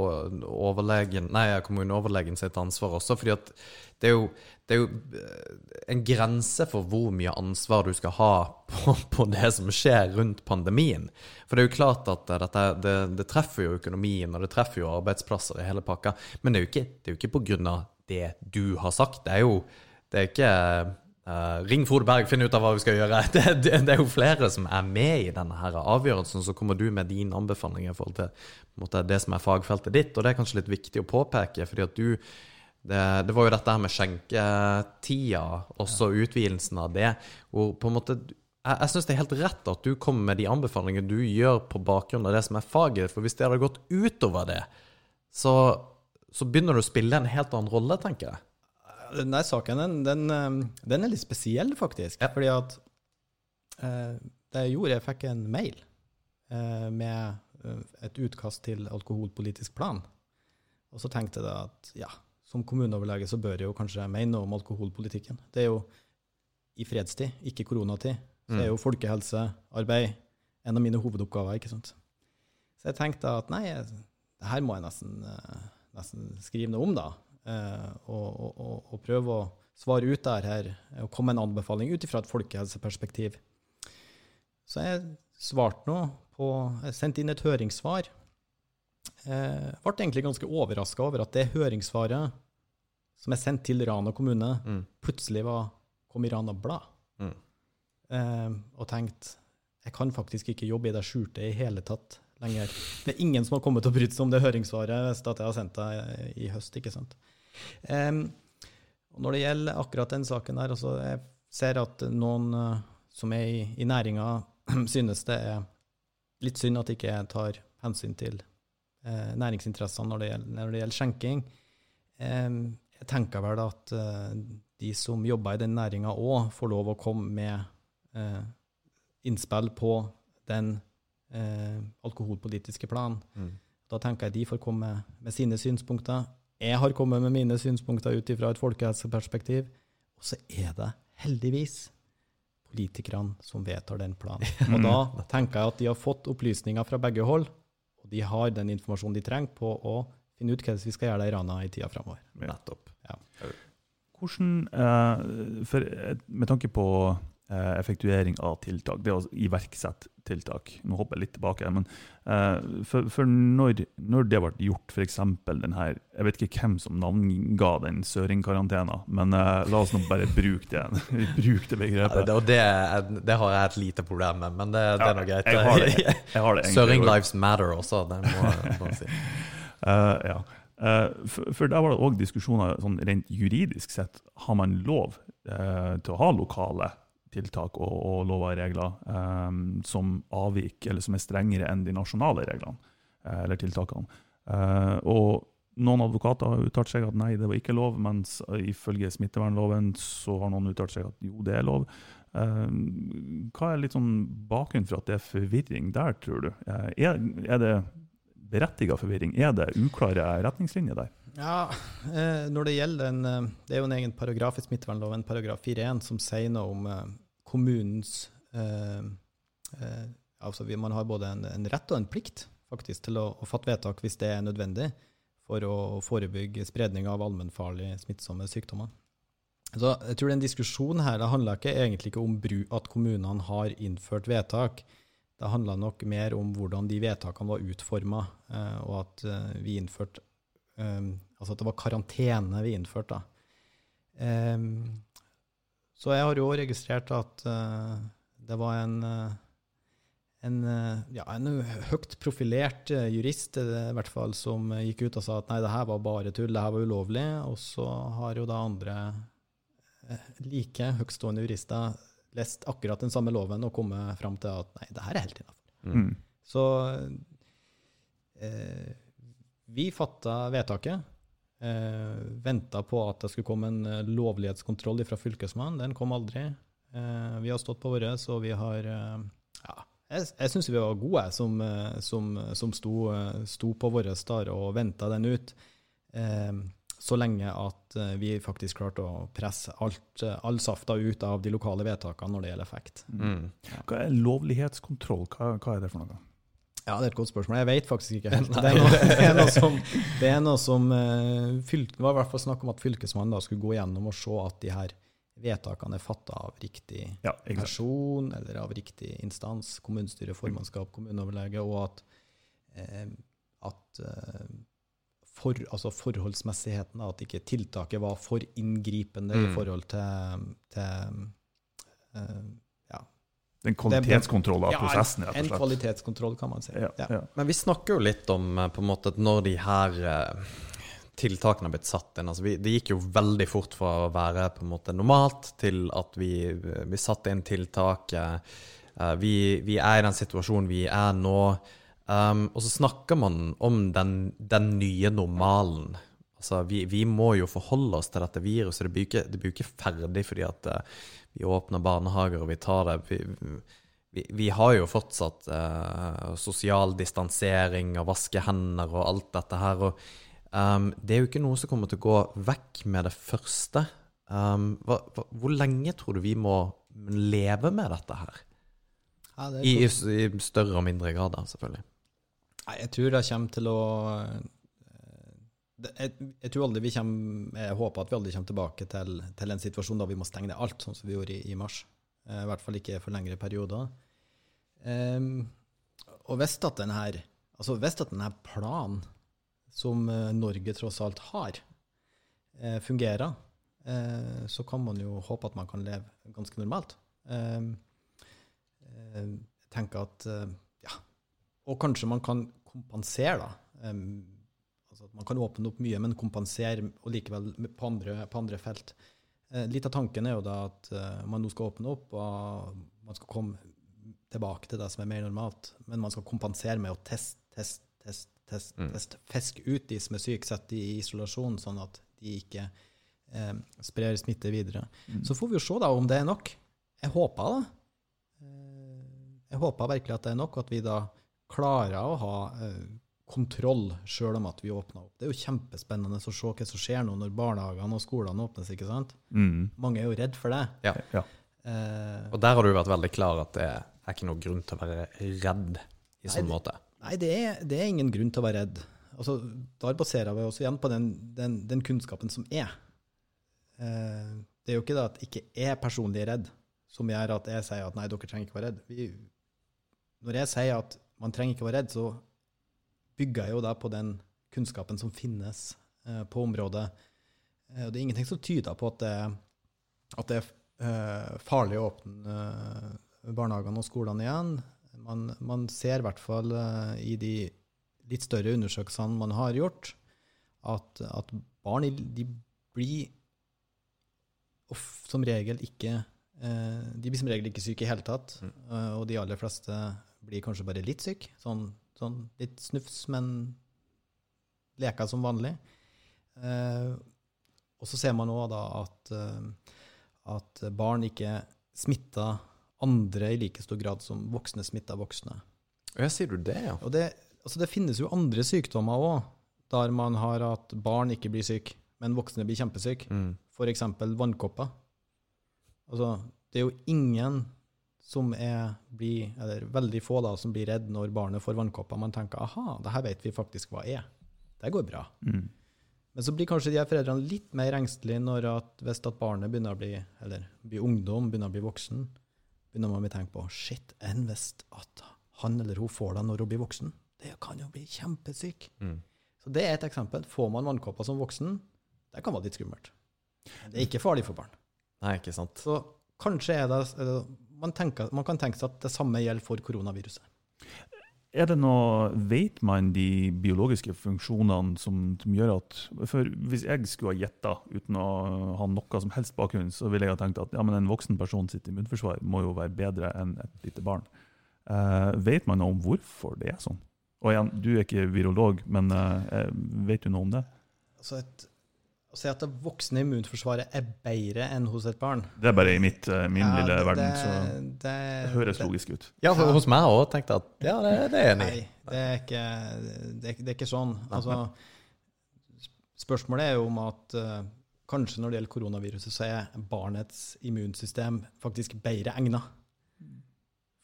overlegen, nei, kommuneoverlegen sitt ansvar også. fordi at det er, jo, det er jo eh, en grense for hvor mye ansvar du skal ha (laughs) på, på, det som skjer rundt pandemien. For det er jo klart at dette, det, det, treffer jo økonomien, og det treffer jo arbeidsplasser i hele pakka. Men det er jo ikke, det er jo ikke på grunn av det du har sagt. Det er jo det er ikke uh, ring Frode Berg, finn ut av hva vi skal gjøre. (laughs) Det, det, det, er jo flere som er med i denne her avgjørelsen. Så kommer du med din anbefaling i forhold til måte, det som er fagfeltet ditt. Og det er kanskje litt viktig å påpeke, fordi at du det, det, var jo dette her med skjenketida, også utvidelsen av det. Hvor på en måte Jeg, jeg syns det er helt rett at du kommer med de anbefalingene du gjør på bakgrunn av det som er faget. For hvis det hadde gått utover det, så, så begynner du å spille en helt annen rolle, tenker jeg. Denne saken den, den, eh, den, er litt spesiell, faktisk. Ja. Fordi at eh, det jeg gjorde, jeg fikk en mail eh, med eh, et utkast til alkoholpolitisk plan. Og så tenkte jeg at ja, som kommuneoverlege så bør jeg jo kanskje mene noe om alkoholpolitikken. Det er jo i fredstid, ikke koronatid. Så det er jo mm. folkehelsearbeid en av mine hovedoppgaver. ikke sant? Så jeg tenkte at nei, det her må jeg nesten, eh, nesten skrive noe om, da. Eh, og, og, og, prøve å svare ut der her og komme med en anbefaling ut fra et folkehelseperspektiv. Så jeg svarte nå på Jeg sendte inn et høringssvar. Jeg eh, ble egentlig ganske overraska over at det høringssvaret som er sendt til Rana kommune, mm. plutselig var, kom i Rana Blad. Mm. Eh, og tenkte jeg kan faktisk ikke jobbe i det skjulte i hele tatt lenger. Det er ingen som har kommet og brydd seg om det høringssvaret hvis jeg har sendt det i høst. ikke sant? Um, når det gjelder akkurat den saken her, altså jeg ser at noen uh, som er i, i næringa, (clears throat) synes det er litt synd at ikke jeg tar hensyn til uh, næringsinteressene når når det gjelder skjenking. Um, jeg tenker vel at uh, de som jobber i den næringa òg, får lov å komme med innspill på den alkoholpolitiske planen. Mm. Da tenker jeg de får komme med sine synspunkter. Jeg har kommet med mine synspunkter ut fra et folkehelseperspektiv. Og så er det heldigvis politikerne som vedtar den planen. (laughs) Og da tenker jeg at de har fått opplysninger fra begge hold, og de har den informasjonen de trenger på å finne ut hva vi skal gjøre der i Rana i tida framover. Nettopp. Hvordan, eh, for, eh, Med tanke på eh, effektuering av tiltak, det å iverksette tiltak Nå hopper jeg litt tilbake, men eh, for, for når, når det ble gjort, f.eks. den her Jeg vet ikke hvem som navnga den søringkarantena, men eh, la oss nå bare bruke det, (laughs) bruk det Ja, begrepet. det, og det, er- det har jeg et lite problem med, men det, det er nå greit. jeg har det, (laughs) jeg har det egentlig Søring. Lives Matter også, det må jeg bare si. (laughs) Eh, ja. Eh, for, for der var det òg diskusjoner sånn rent juridisk sett. Har man lov eh, til å ha lokale tiltak og, og lover og regler um, som avviker, eller som er strengere enn de nasjonale reglene eh, eller tiltakene? Uh, og noen advokater har uttalt seg at nei, det var ikke lov, mens ifølge smittevernloven så har noen uttalt seg at jo, det er lov. Uh, hva er litt sånn bakgrunnen for at det er forvirring der, tror du? Eh, er, er det berettiget forvirring? Er det uklare retningslinjer der? Ja, når det gjelder den Det er jo en egen paragraf i smittevernloven, paragraf 4-1, som sier noe om kommunens eh, eh, Altså man har både en, en rett og en plikt faktisk til å, å fatte vedtak hvis det er nødvendig for å forebygge spredning av allmennfarlige smittsomme sykdommer. Så jeg tror den diskusjonen her det handler ikke egentlig ikke om at kommunene har innført vedtak. Det handla nok mer om hvordan de vedtakene var utforma, eh, og at eh, vi innførte eh, Altså at det var karantene vi innførte, da. Så jeg har jo registrert at uh, det var en eh, en, eh, ja, en høyt profilert jurist i hvert fall, som gikk ut og sa at nei, det her var bare tull, det her var ulovlig. Og så har jo da andre like høytstående jurister lest akkurat den samme loven og kommet fram til at nei, det her er helt innafor. Mm. Så eh, vi fatta vedtaket. Eh, Venta på at det skulle komme en eh, lovlighetskontroll fra Fylkesmannen. Den kom aldri. Eh, vi har stått på våre, så vi har eh, Ja, jeg, jeg syns vi var gode som, eh, som, som sto, eh, sto på våre der og venta den ut. Eh, så lenge at vi faktisk klarte å presse alt, all safta ut av de lokale vedtakene når det gjelder effekt. Mm. Hva er lovlighetskontroll? Hva, hva er det for noe? Ja, det er et godt spørsmål. Jeg vet faktisk ikke (laughs) helt. Det er noe, det er noe som, (laughs) det er noe som eh, fylk, var i hvert fall snakk om at Fylkesmannen da skulle gå gjennom og se at de her vedtakene er fatta av riktig Ja, person eller av riktig instans, kommunestyre, formannskap, kommuneoverlege, og at, eh, at eh, for, altså forholdsmessigheten, at ikke tiltaket var for inngripende i Mm. forhold til, til eh, Den kvalitetskontroll av ja, prosessen, rett en og slett. kvalitetskontroll, kan man si. Ja, Ja. ja. Men vi snakker jo litt om eh, på en måte at når de her eh, tiltakene har blitt satt inn. Altså vi, det gikk jo veldig fort fra å være på en måte normalt til at vi, vi satte inn tiltak. eh, eh, vi, vi er i den situasjonen vi er nå. Um, og så snakker man om den, den nye normalen. Altså, vi, vi må jo forholde oss til dette viruset. Det blir jo ikke, det blir ikke ferdig fordi at eh, vi åpner barnehager og vi tar det. Vi, vi, vi har jo fortsatt eh, sosial distansering og vaske hender og alt dette her. Og um, det er jo ikke noe som kommer til å gå vekk med det første. Um, hva, hva, hvor lenge tror du vi må leve med dette her? Ja, det I, i, større og mindre grad, da, selvfølgelig. Nei, jeg tror det kommer til å jeg, jeg tror aldri vi kommer Jeg håper at vi aldri kommer tilbake til, til en situasjon da vi må stenge ned alt, sånn som vi gjorde i, i mars. Eh, I hvert fall ikke for lengre perioder. Ehm, og hvis at denne, altså hvis at denne planen som eh, Norge tross alt har, eh, fungerer, eh, så kan man jo håpe at man kan leve ganske normalt. Ehm, eh, jeg tenker at eh, ja, og kanskje man kan kompensere, da. Man kan åpne opp mye, men kompensere og likevel på andre, på andre felt. Eh, litt av tanken er jo da at eh, man nå skal åpne opp, og man skal komme tilbake til det som er mer normalt. Men man skal kompensere med å teste, teste, teste, test, Mm. Fiske ut de som er syke, sette de i isolasjon, sånn at de ikke eh, sprer smitte videre. Mm. Så får vi jo se da om det er nok. Jeg håper det. Eh, Jeg håper virkelig at det er nok, at vi da klarer å ha eh, kontroll sjøl om at vi åpner opp. Det er jo kjempespennende å se hva som skjer nå når barnehagene og skolene åpnes, ikke sant? Mm. Mange er jo redd for det. Ja. Ja. Eh, Og der har du vært veldig klar at det er ikke noen grunn til å være redd i sånn måte. Nei, det er, det er ingen grunn til å være redd. Altså, der baserer vi oss igjen på den, den, den kunnskapen som er. Eh, det er jo ikke det at ikke jeg personlig er redd, som gjør at jeg sier at nei, dere trenger ikke være redd. Vi, når jeg sier at man trenger ikke være redd, så bygger jo da på den kunnskapen som finnes eh, på området. Eh, og det er ingenting som tyder på at det, at det er eh, farlig å åpne eh, barnehagene og skolene igjen. Man, man ser i hvert fall eh, i de litt større undersøkelsene man har gjort, at, at barn de blir som regel ikke eh, De blir som regel ikke syke i hele tatt. Mm. og de aller fleste blir kanskje bare litt syke. Sånn, sånn litt snufs, men leker som vanlig. Eh, og så ser man òg da at, eh, at barn ikke smitter andre i like stor grad som voksne smitter voksne. Ja, sier du det, ja? Og det, altså det finnes jo andre sykdommer òg, der man har at barn ikke blir syke, men voksne blir kjempesyke. Mm. F.eks. vannkopper. Altså, det er jo ingen som er, blir, eller veldig få da, som blir redd når barnet får vannkopper. Man tenker aha, det her vet vi faktisk hva er. Det går bra. Mm. Men så blir kanskje de her foreldrene litt mer engstelige når at, hvis at barnet begynner å bli, eller blir ungdom, begynner å bli voksen. Begynner man å tenke på shit, enn hvis at han eller hun får det når hun blir voksen? Det kan jo bli kjempesyk. Mm. Så det er et eksempel. Får man vannkopper som voksen, det kan være litt skummelt. Det er ikke farlig for barn. Nei, ikke sant. Så kanskje er det er det- man, tenker, man kan tenke seg at det samme gjelder for koronaviruset. Er det noe, Vet man de biologiske funksjonene som, som gjør at for Hvis jeg skulle ha gjetta uten å ha noe som helst bakgrunn, så ville jeg ha tenkt at ja, men en voksen person sitt immunforsvar må jo være bedre enn et lite barn. Uh, vet man noe om hvorfor det er sånn? Og igjen, Du er ikke virolog, men uh, vet du noe om det? Altså et, å si at det voksne immunforsvaret er bedre enn hos et barn Det er bare i mitt, eh, min Ja, lille det- verden, så det, det høres det- logisk ut. Ja, for hos meg òg tenkte jeg at ja, det, det er enig. Nei, det er ikke, det er, det er ikke sånn. Altså, spørsmålet er jo om at uh, kanskje når det gjelder koronaviruset, så er barnets immunsystem faktisk bedre egna.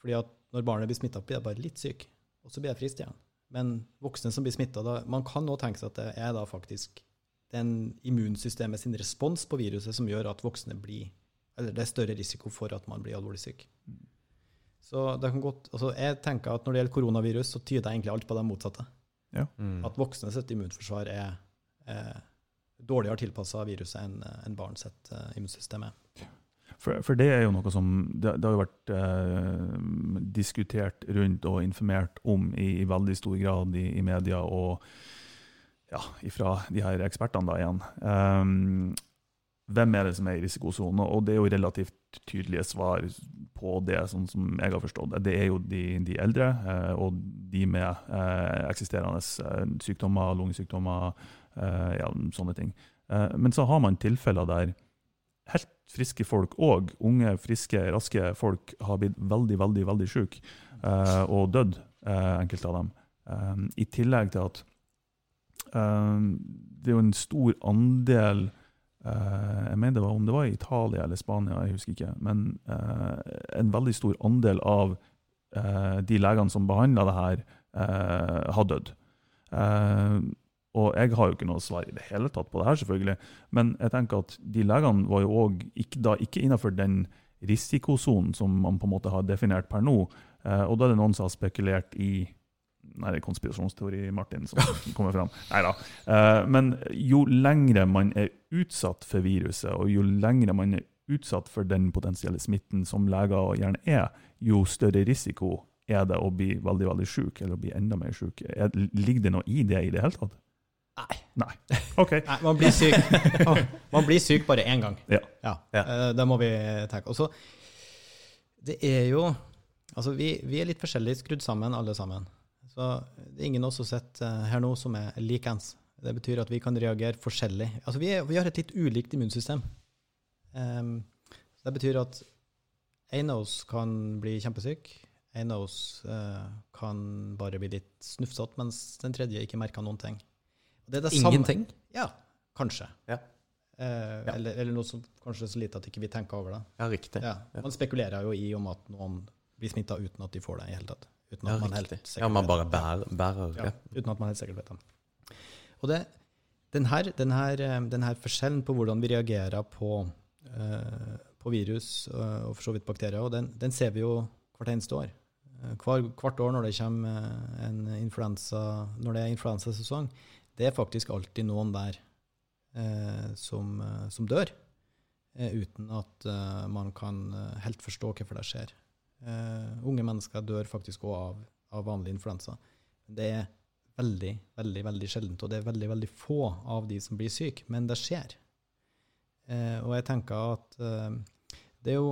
Fordi at når barnet blir smitta, blir det bare litt syk, og så blir det frist igjen. Men voksne som blir smitta, man kan nå tenke seg at det er da faktisk den immunsystemet sin respons på viruset som gjør at voksne blir Eller det er større risiko for at man blir alvorlig syk. Så det kan godt, altså jeg tenker at når det gjelder koronavirus, så tyder egentlig alt på det motsatte. Mm. At voksne sitt immunforsvar er, er dårligere tilpassa viruset enn en barn sitt eh, immunsystem er. For, for det er jo noe som det, det har jo vært eh, diskutert rundt og informert om i, i veldig stor grad i, i media og ja, ifra de her ekspertene da igjen. Um, hvem er det som er i risikosonen? Og det er jo relativt tydelige svar på det, sånn som jeg har forstått det. Det er jo de, de eldre eh, og de med eh, eksisterende eh, sykdommer, lungesykdommer, eh, ja, sånne ting. Eh, men så har man tilfeller der helt friske folk og unge, friske, raske folk har blitt veldig, veldig veldig syke eh, og dødd, enkelte av dem. Eh, I tillegg til at det er jo en stor andel eh, Jeg mener det var om det var i Italia eller Spania, jeg husker ikke. Men eh, en veldig stor andel av eh, de legene som behandla det her, har dødd. Eh, og jeg har jo ikke noe svar i det hele tatt på det her, selvfølgelig. Men jeg tenker at de legene var jo òg ikke, ikke innenfor den risikosonen som man på en måte har definert per nå. Og da er det noen som har spekulert i Nei, det er konspirasjonsteori, Martin, som (laughs) kommer fram. Neida. da. men jo lengre man er utsatt for viruset, og jo lengre man er utsatt for den potensielle smitten som leger gjerne er, jo større risiko er det å bli veldig veldig syk, eller å bli enda mer. Er- Ligger det noe i det i det hele tatt? Nei. Nei. OK. Nei, man blir syk Man blir syk bare én gang. Ja. Ja. eh, Det må vi tenke. Og så Det er jo Altså, vi, vi er litt forskjellig skrudd sammen, alle sammen. Så det er ingen av oss som sitter eh, her nå som er likens. Det betyr at vi kan reagere forskjellig. Altså, vi, er, vi har et litt ulikt immunsystem. Um, det betyr at en av oss kan bli kjempesyk. En av oss uh, kan bare bli litt snufsete, mens den tredje ikke merker noen ting. Det er det samme- Ingenting. ja, kanskje. Ja. Eh, Ja. eller, eller noe som kanskje er så lite at ikke vi tenker over det. Ja, riktig. Ja. Man spekulerer jo i om at noen blir smitta uten at de får det i hele tatt. Uten Ja, at man helt sikkert Ja, man bare bærer, bærer Ja, uten at man helt sikkert vet det. Og det, den, her, den, her, eh, den her forskjellen på hvordan vi reagerer på, eh, på virus eh, og for så vidt bakterier, og den, den ser vi jo hvert eneste år. Hver, hvert år når det kommer en influensa, når det er influensasesong, det er faktisk alltid noen der eh, som, som dør, uten at man kan helt forstå hvorfor det skjer. Eh, unge mennesker dør faktisk òg av, av vanlig influensa. Det er veldig, veldig veldig sjeldent, og det er veldig veldig få av de som blir syke, men det skjer. Uh, og jeg tenker at uh, det er jo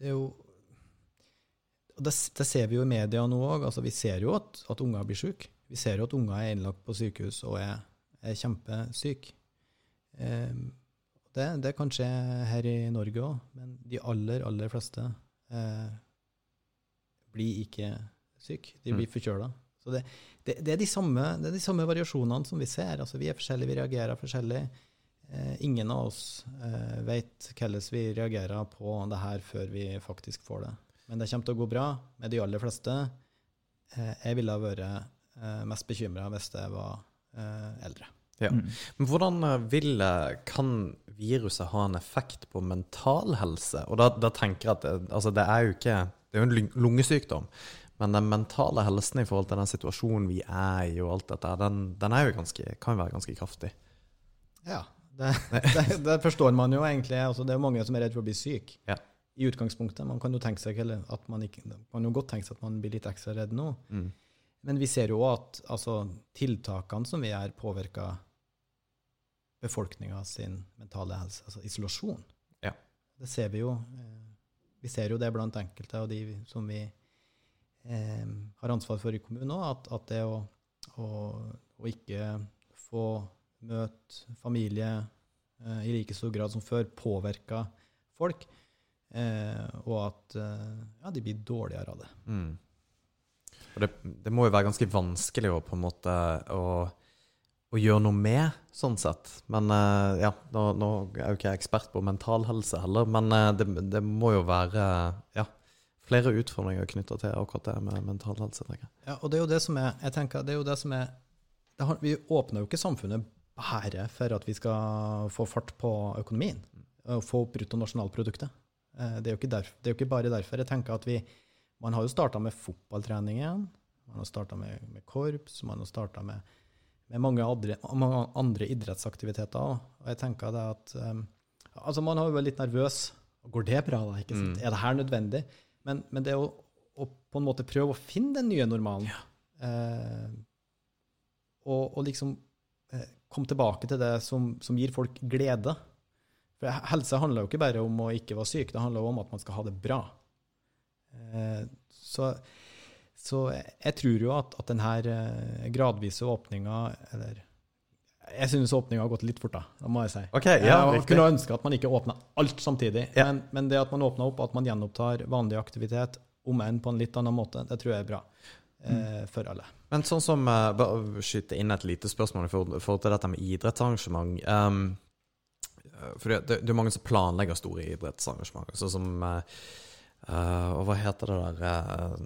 Det er jo og det, det ser vi jo i media nå òg. Altså, vi ser jo at, at unger blir syke. Vi ser jo at unger er innlagt på sykehus og er, er kjempesyke. Eh, det, det kan skje her i Norge òg, men de aller, aller fleste eh, blir ikke syke. De blir Mm. forkjøla. Så det, det, det, er de samme, det er de samme variasjonene som vi ser. Altså, vi er forskjellige, vi reagerer forskjellig. Eh, ingen av oss eh, vet hvordan vi reagerer på det her før vi faktisk får det. Men det kommer til å gå bra med de aller fleste. Eh, jeg ville ha vært eh, mest bekymra hvis jeg var eh, eldre. Ja. Mm. Men hvordan eh, vil, eh, kan viruset ha en effekt på mental helse? Og da, da tenker jeg at det, altså det er jo ikke Det er jo en lungesykdom. Men den mentale helsen i forhold til den situasjonen vi er i, og alt dette, den, den er jo ganske, kan jo være ganske kraftig. Ja, det, det, det forstår man jo egentlig. Altså, det er mange som er redd for å bli syk. Ja. I utgangspunktet. Man kan jo tenke seg eller at man ikke, man kan jo godt tenke seg at man blir litt ekstra redd nå. Mm. Men vi ser jo at altså, tiltakene som vi gjør, påvirker befolkninga sin mentale helse, altså isolasjon. Ja. Det ser vi jo. eh, Vi ser jo det blant enkelte av de som vi eh, har ansvar for i kommunen òg, at, at det å, å, å ikke få møte familie eh, i like stor grad som før påvirker folk, eh, og at eh, ja, de blir dårligere av det. Mm. Og det, det må jo være ganske vanskelig å på en måte å, å gjøre noe med, sånn sett. Men eh, ja, nå, nå er jo ikke jeg ekspert på mental helse heller, men eh, det, det må jo være ja, flere utfordringer knytta til akkurat det med mental helse. tenker jeg. Ja, og det er jo det som er jeg tenker, det er jo det som er det har, Vi åpner jo ikke samfunnet bare for at vi skal få fart på økonomien og få opp bruttonasjonalproduktet. Eh, Det er jo ikke, der, det er jo ikke bare derfor. Jeg tenker at vi, Man har jo starta med fotballtrening igjen. Man har starta med, med korps. Man har starta med, med mange, andre, mange andre idrettsaktiviteter. Og jeg tenker det at um, Altså, man har jo vært litt nervøs. Går det bra, da? ikke sant? Mm. Er det her nødvendig? Men, men det å, å på en måte prøve å finne den nye normalen eh, og, og liksom eh, komme tilbake til det som, som gir folk glede. For helse handler jo ikke bare om å ikke være syk, det handler jo om at man skal ha det bra. Eh, så, så jeg tror jo at, at denne eh, gradvise åpninga Eller jeg synes åpninga har gått litt fort, da, det må jeg si. Okay, ja, jeg riktig. kunne ønske at man ikke åpna alt samtidig, Ja. men, men det at man åpner opp, at man gjenopptar vanlig aktivitet, om enn på en litt annen måte, det tror jeg er bra eh, for alle. Men sånn som eh, Bare skyte inn et lite spørsmål i forhold, forhold til dette med idrettsarrangement. Um, for det, det, det er mange som planlegger store idrettsarrangement. Sånn som eh, eh, Og hva heter det der eh,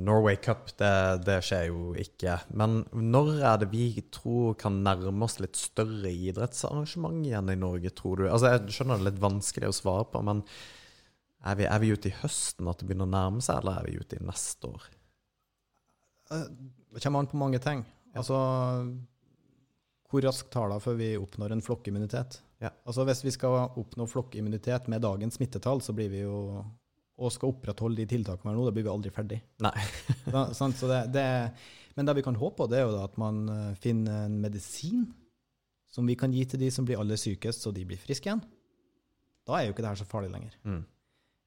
Norway Cup, det, det skjer jo ikke. Men når er det vi tror kan nærme oss litt større idrettsarrangement igjen i Norge, tror du? Altså, Jeg skjønner det er litt vanskelig å svare på, men er vi, er vi ute i høsten at det begynner å nærme seg, eller er vi ute i neste år? Det kommer an på mange ting. Altså, hvor raskt tar det før vi oppnår en flokkimmunitet? Ja. Altså, hvis vi skal oppnå flokkimmunitet med dagens smittetall, så blir vi jo og skal opprettholde de tiltakene nå, da blir vi aldri ferdig. Nei. (laughs) Da, sant? Så det, det, men det vi kan håpe på, det er jo da at man eh, finner en medisin som vi kan gi til de som blir aller sykest, så de blir friske igjen. Da er jo ikke det her så farlig lenger. Mm.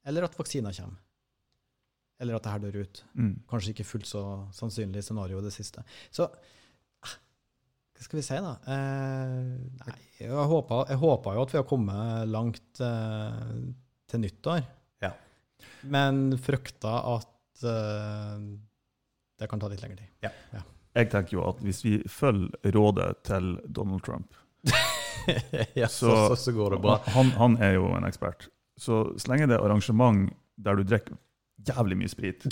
Eller at vaksiner kommer. Eller at det her dør ut. Mm. Kanskje ikke fullt så sannsynlig scenario, det siste. Så hva skal vi si, da? Eh, nei, jeg håpa jo at vi har kommet langt eh, til nyttår. Ja. Men frykta at eh, det kan ta litt lengre tid. Ja. Jeg tenker jo at hvis vi følger rådet til Donald Trump (laughs) ja, så, Så- så, så går det bra. han, han er jo en ekspert. Så så lenge det er arrangement der du drikker jævlig mye sprit,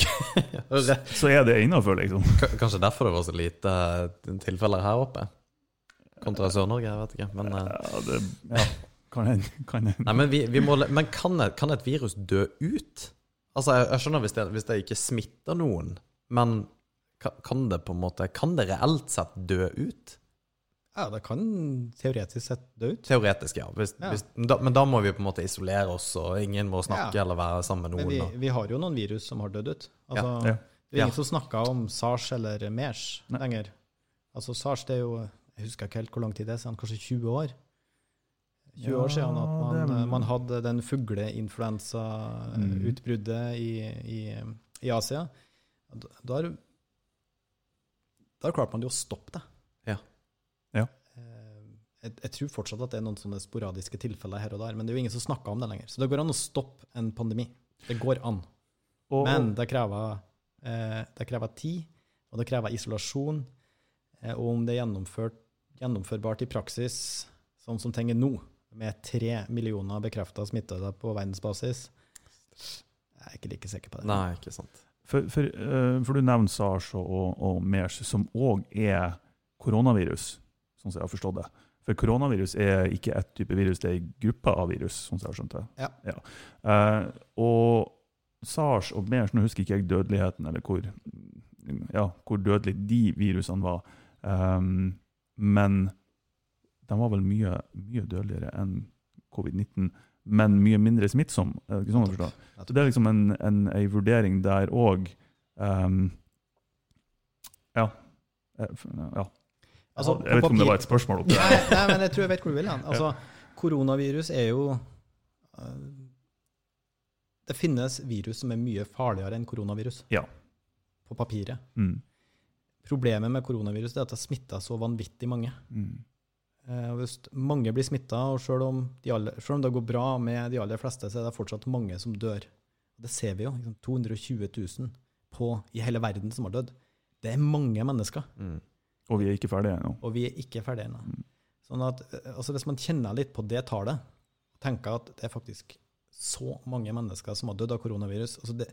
(laughs) så er det innafor, liksom. K- Kanskje derfor det var så lite eh, tilfeller her oppe? Kontra Sør-Norge, jeg vet ikke. Men, eh, Ja, det ja, kan hende. Nei, men, vi, vi må, men kan, et, kan et virus dø ut? Altså, jeg, jeg skjønner hvis det, hvis det ikke smitter noen, men kan, det på en måte Kan det reelt sett dø ut? Ja, det kan teoretisk sett dø ut. Teoretisk, ja. Hvis, Ja. Hvis, da, men da må vi på en måte isolere oss, og ingen må snakke Ja. eller være sammen med Men noen. vi, vi har jo noen virus som har dødd ut. Altså, Ja. Det er ingen Ja. som snakker om SARS eller MERS Nei. lenger. Altså SARS det er jo Jeg husker ikke helt hvor lang tid det er siden, kanskje 20 år? 20 år siden at man, det- man hadde den fugleinfluensautbruddet i, i, i Asia. Da, da, da klarte man jo å stoppe det. Ja. Ja. Eh, Jeg, jeg tror fortsatt at det er noen sånne sporadiske tilfeller her og der, men det er jo ingen som snakker om det lenger. Så det går an å stoppe en pandemi. Det går an. Og, Men det krever, eh, det krever tid, og det krever isolasjon. Eh, og om det er gjennomført, gjennomførbart i praksis, sånn som ting er nå, med tre millioner bekrefta smittede på verdensbasis, jeg er ikke like sikker på det. Nei, ikke sant. for, for, uh, for du nevner SARS og, og, og MERS, som òg er koronavirus, sånn som jeg har forstått det. For koronavirus er ikke ett type virus, det er en gruppe av virus, sånn som jeg har skjønt det. Ja. Eh, og SARS og MERS, nå husker ikke jeg dødeligheten, eller hvor, ja, hvor dødelig de virusene var, Ehm, men de var vel mye, mye dødeligere enn covid-19, men mye mindre smittsom. Sånn? Så det er liksom en, en, en vurdering der òg Ja. Eh, ja. Altså, jeg vet ikke om det var et spørsmål oppi Nei, nei, men jeg tror jeg vet hvor du vil hen. Altså, koronavirus er jo eh, Det finnes virus som er mye farligere enn koronavirus. Ja. På papiret. Mm. Problemet med koronaviruset er at det har smitta så vanvittig mange. Mm. Eh, hvis mange blir smitta, og selv om, de aller, selv om det går bra med de aller fleste, så er det fortsatt mange som dør. Det ser vi jo. Liksom, 220 000 på, i hele verden som har dødd. Det er mange mennesker, Mm. Og vi er ikke ferdige ennå. og vi er ikke ferdige ennå. Mm. Sånn at, eh, altså Hvis man kjenner litt på det tallet, og tenker at det er faktisk så mange mennesker som har dødd av koronavirus altså det,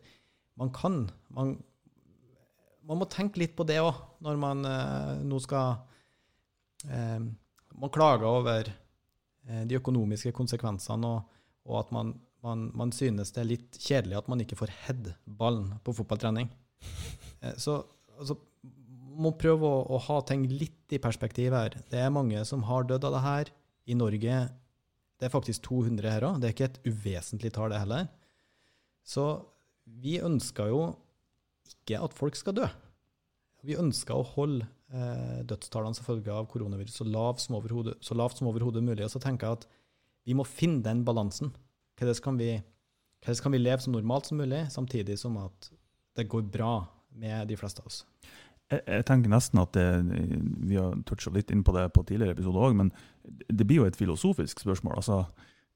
Man kan man, man må tenke litt på det òg, når man eh, nå skal eh, Man klager over eh, de økonomiske konsekvensene, og, og at man, man, man synes det er litt kjedelig at man ikke får head-ballen på fotballtrening. Eh, så altså, må prøve å, å ha ting litt i perspektiv her. Det er mange som har dødd av det her. I Norge det er faktisk 200 her òg. Det er ikke et uvesentlig tall, det heller. Så vi ønsker jo ikke at folk skal dø. Vi ønsker å holde eh, dødstallene som følge av koronavirus så, lavt som overhodet mulig. Og så tenker jeg at vi må finne den balansen. Hvordan kan vi, hvordan kan vi leve så normalt som mulig, samtidig som at det går bra med de fleste av oss. Jeg, jeg tenker nesten at det, Vi har toucha litt inn på det på tidligere episoder òg, men det blir jo et filosofisk spørsmål. altså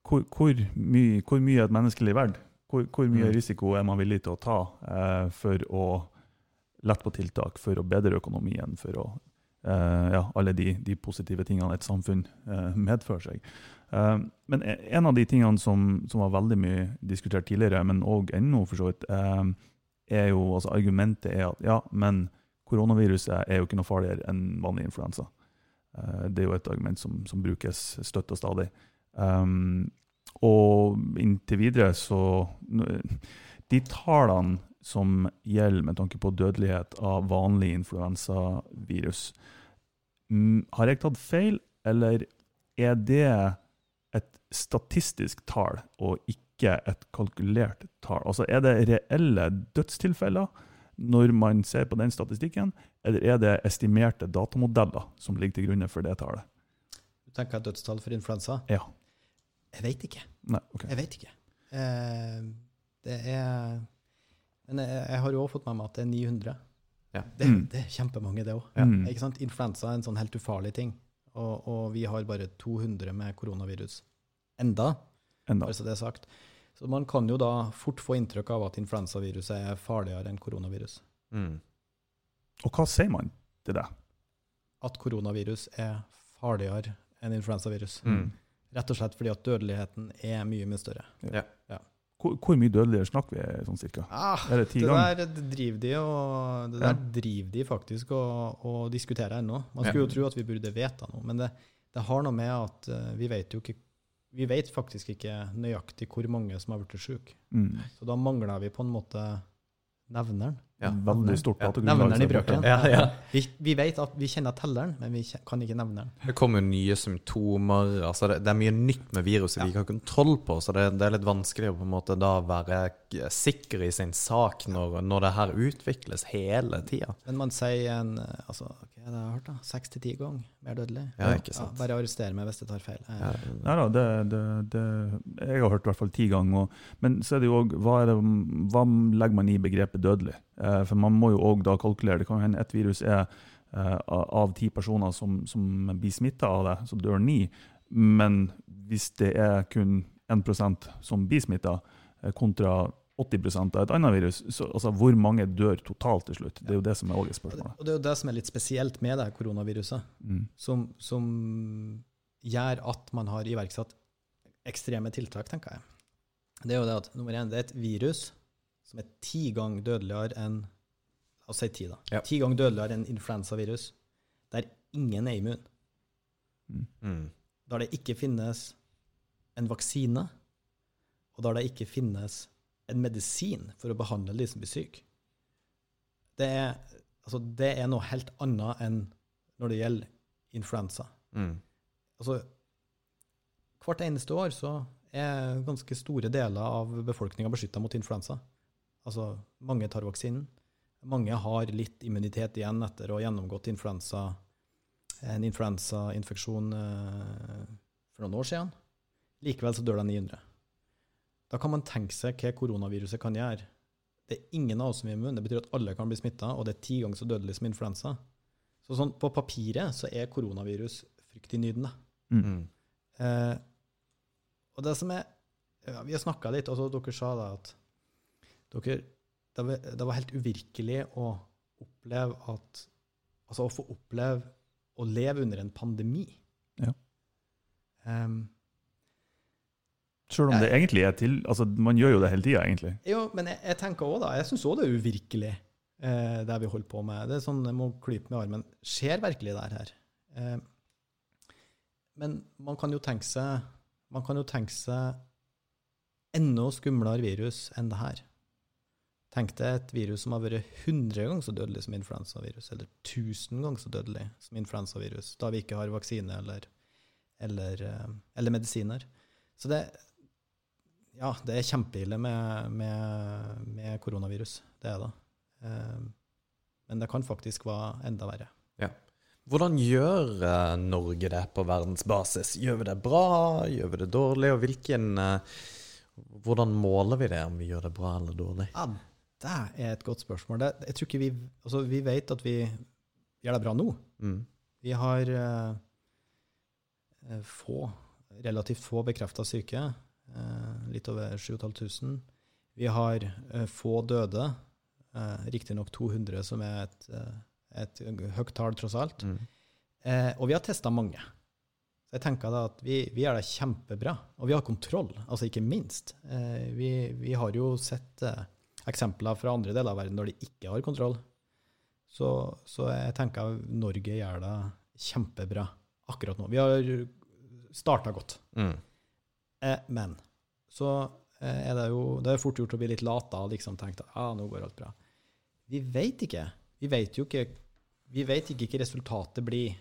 Hvor, hvor, mye, hvor mye er et menneskelig verd? Hvor, hvor mye Mm. risiko er man villig til å ta eh, for å lette på tiltak, for å bedre økonomien, for å eh, ja, alle de, de positive tingene et samfunn eh, medfører seg. Eh, men en av de tingene som, som var veldig mye diskutert tidligere, men òg ennå for så vidt, eh, er jo altså Argumentet er at ja, men koronaviruset er jo ikke noe farligere enn vanlig influensa. Eh, Det er jo et argument som, som brukes støtt og stadig. Um, og inntil videre så De tallene som gjelder med tanke på dødelighet av vanlig influensavirus, har jeg tatt feil, eller er det et statistisk tall og ikke et kalkulert tall? Altså er det reelle dødstilfeller? når man ser på den statistikken, eller er det estimerte datamodeller som ligger til grunne for det tallet? Du tenker dødstall for influensa? Ja. Jeg vet ikke. Nei, ok. Jeg vet ikke. Eh, det er Men jeg, jeg har jo også fått med meg at det er 900. Ja. Det, Mm. det er kjempemange, det òg. Ja. Sant? Influensa er en sånn helt ufarlig ting. Og, og vi har bare 200 med koronavirus. Enda, Enda. bare så det er sagt. Så man kan jo da fort få inntrykk av at influensaviruset er farligere enn koronavirus. Mm. Og hva sier man Det er det. At koronavirus er farligere enn influensavirus. Mm. Rett og slett fordi at dødeligheten er mye, mye større. Hvor, hvor mye dødeligere snakker vi sånn cirka? Ah, Er det ti det ganger? der driver de, og, det Ja. der driver de faktisk og, og diskuterer ennå. Man Ja. skulle jo tro at vi burde vite noe, men det, det har noe med at eh, vi vet jo ikke Vi vet faktisk ikke nøyaktig hvor mange som har blitt syke. Mm. Så da mangler vi på en måte nevneren. Ja. Veldig stort Ja. datagrunnlag. Nevneren i brøken. Ja, ja. Vi, vi vet at vi kjenner telleren, men vi kan ikke nevne den. Det kommer jo nye symptomer. altså Det, det er mye nytt med viruset vi ikke har kontroll på, så det, det er litt vanskelig å på en måte da være sikker i sin sak når, når det her utvikles hele tida. Men man sier en altså, er det jeg har hørt da? Seks til ti ganger mer dødelig. Ja, ikke sant. bare arrester meg hvis jeg tar feil. Ja, Nei da, det, det, det, jeg har hørt i hvert fall ti ganger. Og, men så er det jo òg hva, hva legger man i begrepet dødelig? Eh, for man må jo òg da kalkulere. Det kan hende et virus er eh, av ti personer som, som blir smitta av det, så dør ni. Men hvis det er kun 1% som blir smitta, kontra 80 av et annet virus, så altså, hvor mange dør totalt til slutt? Det er jo det som er også spørsmålet. Og det er jo det som er litt spesielt med det her koronaviruset, Mm. som, som gjør at man har iverksatt ekstreme tiltak, tenker jeg. Det er jo det at nummer én, det er et virus som er ti ganger dødeligere enn La oss si ti, da. Ja. Ti ganger dødeligere enn influensavirus, der ingen er immun. Mm. Der det ikke finnes en vaksine, og der det ikke finnes en medisin for å behandle de som blir syke. Det er, altså, det er noe helt annet enn når det gjelder influensa. Mm. Altså, hvert eneste år så er ganske store deler av befolkninga beskytta mot influensa. Altså, mange tar vaksinen. Mange har litt immunitet igjen etter å ha gjennomgått influensa, en influensainfeksjon eh, for noen år siden. Likevel så dør det 900. Da kan man tenke seg hva koronaviruset kan gjøre. Det er ingen av oss som er immun. Det betyr at alle kan bli smitta, og det er ti ganger så dødelig som influensa. Så sånn, på papiret så er koronavirus fryktinnydende. Mm. Eh, og det som er ja, Vi har snakka litt, og så dere sa da at dere, det, var, helt uvirkelig å oppleve at Altså å få oppleve å leve under en pandemi. Ja. Um, Selv om det egentlig er til altså Man gjør jo det hele tida, egentlig. jo, men jeg, jeg tenker også da, jeg syns òg det er uvirkelig, eh, det vi holder på med. Det er sånn, Jeg må klype med armen. Skjer virkelig det her? Eh, men man kan jo tenke seg man kan jo tenke seg enda skumlere virus enn det her. Tenk deg et virus som har vært 100 ganger så dødelig som influensavirus, eller 1000 ganger så dødelig som influensavirus, da vi ikke har vaksine eller, eller, eh, eller medisiner. Så det, ja, det er kjempeille med, med, med koronavirus. Det er det. Eh, Men det kan faktisk være enda verre. Hvordan gjør eh, Norge det på verdensbasis? Gjør vi det bra, gjør vi det dårlig, og hvilken Hvordan måler vi det, om vi gjør det bra eller dårlig? Ja, det er et godt spørsmål. Det, jeg tror ikke vi, altså vi vet at vi gjør det bra nå. Mm. Vi har eh, eh, få, relativt få bekrefta syke, eh, litt over 7500. Vi har eh, få døde, eh, riktignok 200, som er et, eh, et høyt tall tross alt. Mm. Eh, og vi har testa mange. Så jeg tenker da at vi, vi gjør det kjempebra. Og vi har kontroll, altså ikke minst. Eh, vi, vi har jo sett eksempler fra andre deler av verden når de ikke har kontroll. Så, så jeg tenker Norge gjør det kjempebra akkurat nå. Vi har starta godt. Mm. Eh, men så eh, er det jo det er fort gjort å bli litt lata og liksom tenke at ah, nå går alt bra. Vi vet ikke. Vi vet jo ikke vi vet ikke hva resultatet blir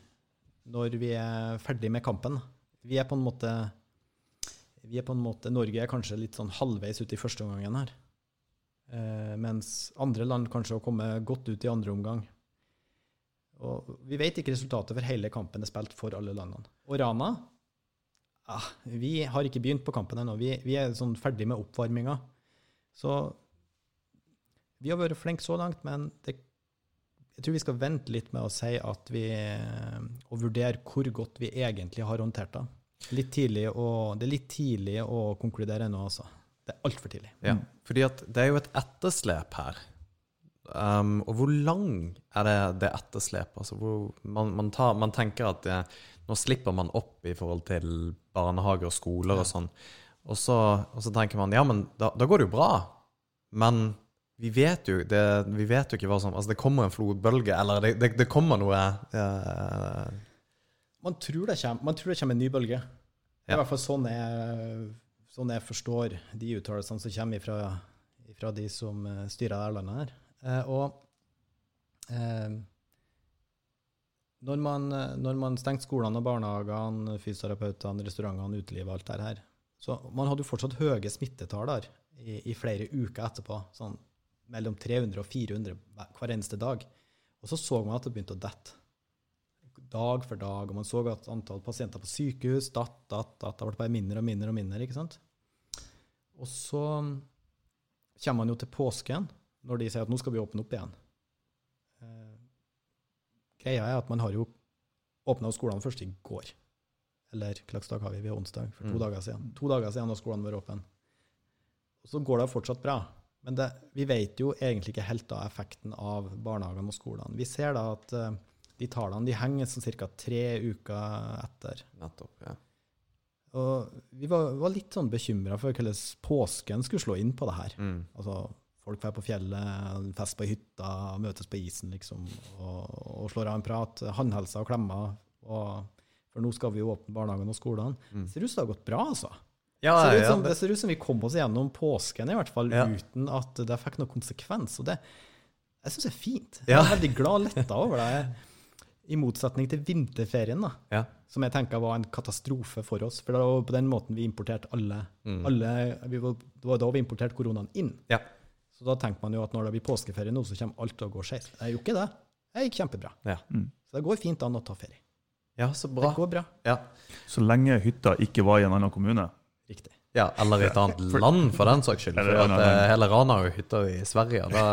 når vi er ferdig med kampen. Vi er på en måte vi er på en måte, Norge er kanskje litt sånn halvveis ute i første omgangen her. Eh, mens andre land kanskje har kommet godt ut i andre omgang. Og vi vet ikke resultatet for hele kampen er spilt for alle landene. Og Rana ah, Vi har ikke begynt på kampen ennå. Vi, vi er sånn ferdig med oppvarminga. Så vi har vært flinke så langt, men det, jeg tror vi skal vente litt med å si at vi Og vurdere hvor godt vi egentlig har håndtert det. Litt tidlig å, det er litt tidlig å konkludere ennå, altså. Det er altfor tidlig. Ja, fordi det er jo et etterslep her. Um, og hvor lang er det det etterslepet? Altså, man, man, tar, man tenker at det, nå slipper man opp i forhold til barnehager og skoler og sånn. Og så, og så tenker man ja, men da, da, går det jo bra. Men vi vet jo, det, vi vet jo ikke hva som Altså, det kommer en flodbølge, eller det, det, det kommer noe uh, man, tror kommer, man, tror det kommer, en ny bølge. Det er i hvert fall sånn jeg, sånn jeg forstår de uttalelsene som kommer fra, fra de som eh, styrer dette landet her. Eh, og eh, når man, når man stengte skolene og barnehagene, fysioterapeutene, restaurantene, utelivet, alt det her, så man hadde jo fortsatt høye smittetall i, i, flere uker etterpå. Sånn mellom 300 og 400 hver eneste dag. Og så så man at det begynte å dette. Dag for dag. Og man så at antall pasienter på sykehus datt, datt, datt. Det ble bare mindre og mindre og mindre. ikke sant? Og så kommer man jo til påsken, når de sier at nå skal vi åpne opp igjen. Eh, greia er at man har jo åpna skolene først i går. Eller hvilken dag har vi? Vi har onsdag. For to mm. dager siden. To dager siden har skolene vært åpne. Og så går det fortsatt bra. Men det, vi vet jo egentlig ikke helt da effekten av barnehagene og skolene. Vi ser da at uh, de tallene de henger sånn ca. tre uker etter. Nettopp, ja. Og vi var, var litt sånn bekymra for hvordan påsken skulle slå inn på det her. Mm. Altså, Folk drar på fjellet, fest på hytta, møtes på isen liksom, og, og slår av en prat. Håndhelser og klemmer. Og, for nå skal vi jo åpne barnehagene og skolene. Mm. Ser ut som det har gått bra, altså. Ja, det, ser som, ja, det, ser ut som vi kom oss gjennom påsken i hvert fall ja. uten at det fikk noen konsekvens. Og det jeg syns er fint. Jeg er veldig glad og letta over det. (laughs) I motsetning til vinterferien, da, som jeg tenker var en katastrofe for oss. For det var på den måten vi importerte alle, mm. alle vi var, Det var da vi importerte koronaen inn. Ja. Så da tenker man jo at når det blir påskeferie nå, så kommer alt til å gå skeis. Det gjorde ikke det. Det gikk kjempebra. Ja. Mm. Så det går fint an å ta ferie. Ja, så bra. Det går bra. Ja. Så lenge hytta ikke var i en annen kommune? Riktig. Ja, eller i et annet for, land, for den saks skyld. For at, uh, hele Rana har jo hytter i Sverige. Da,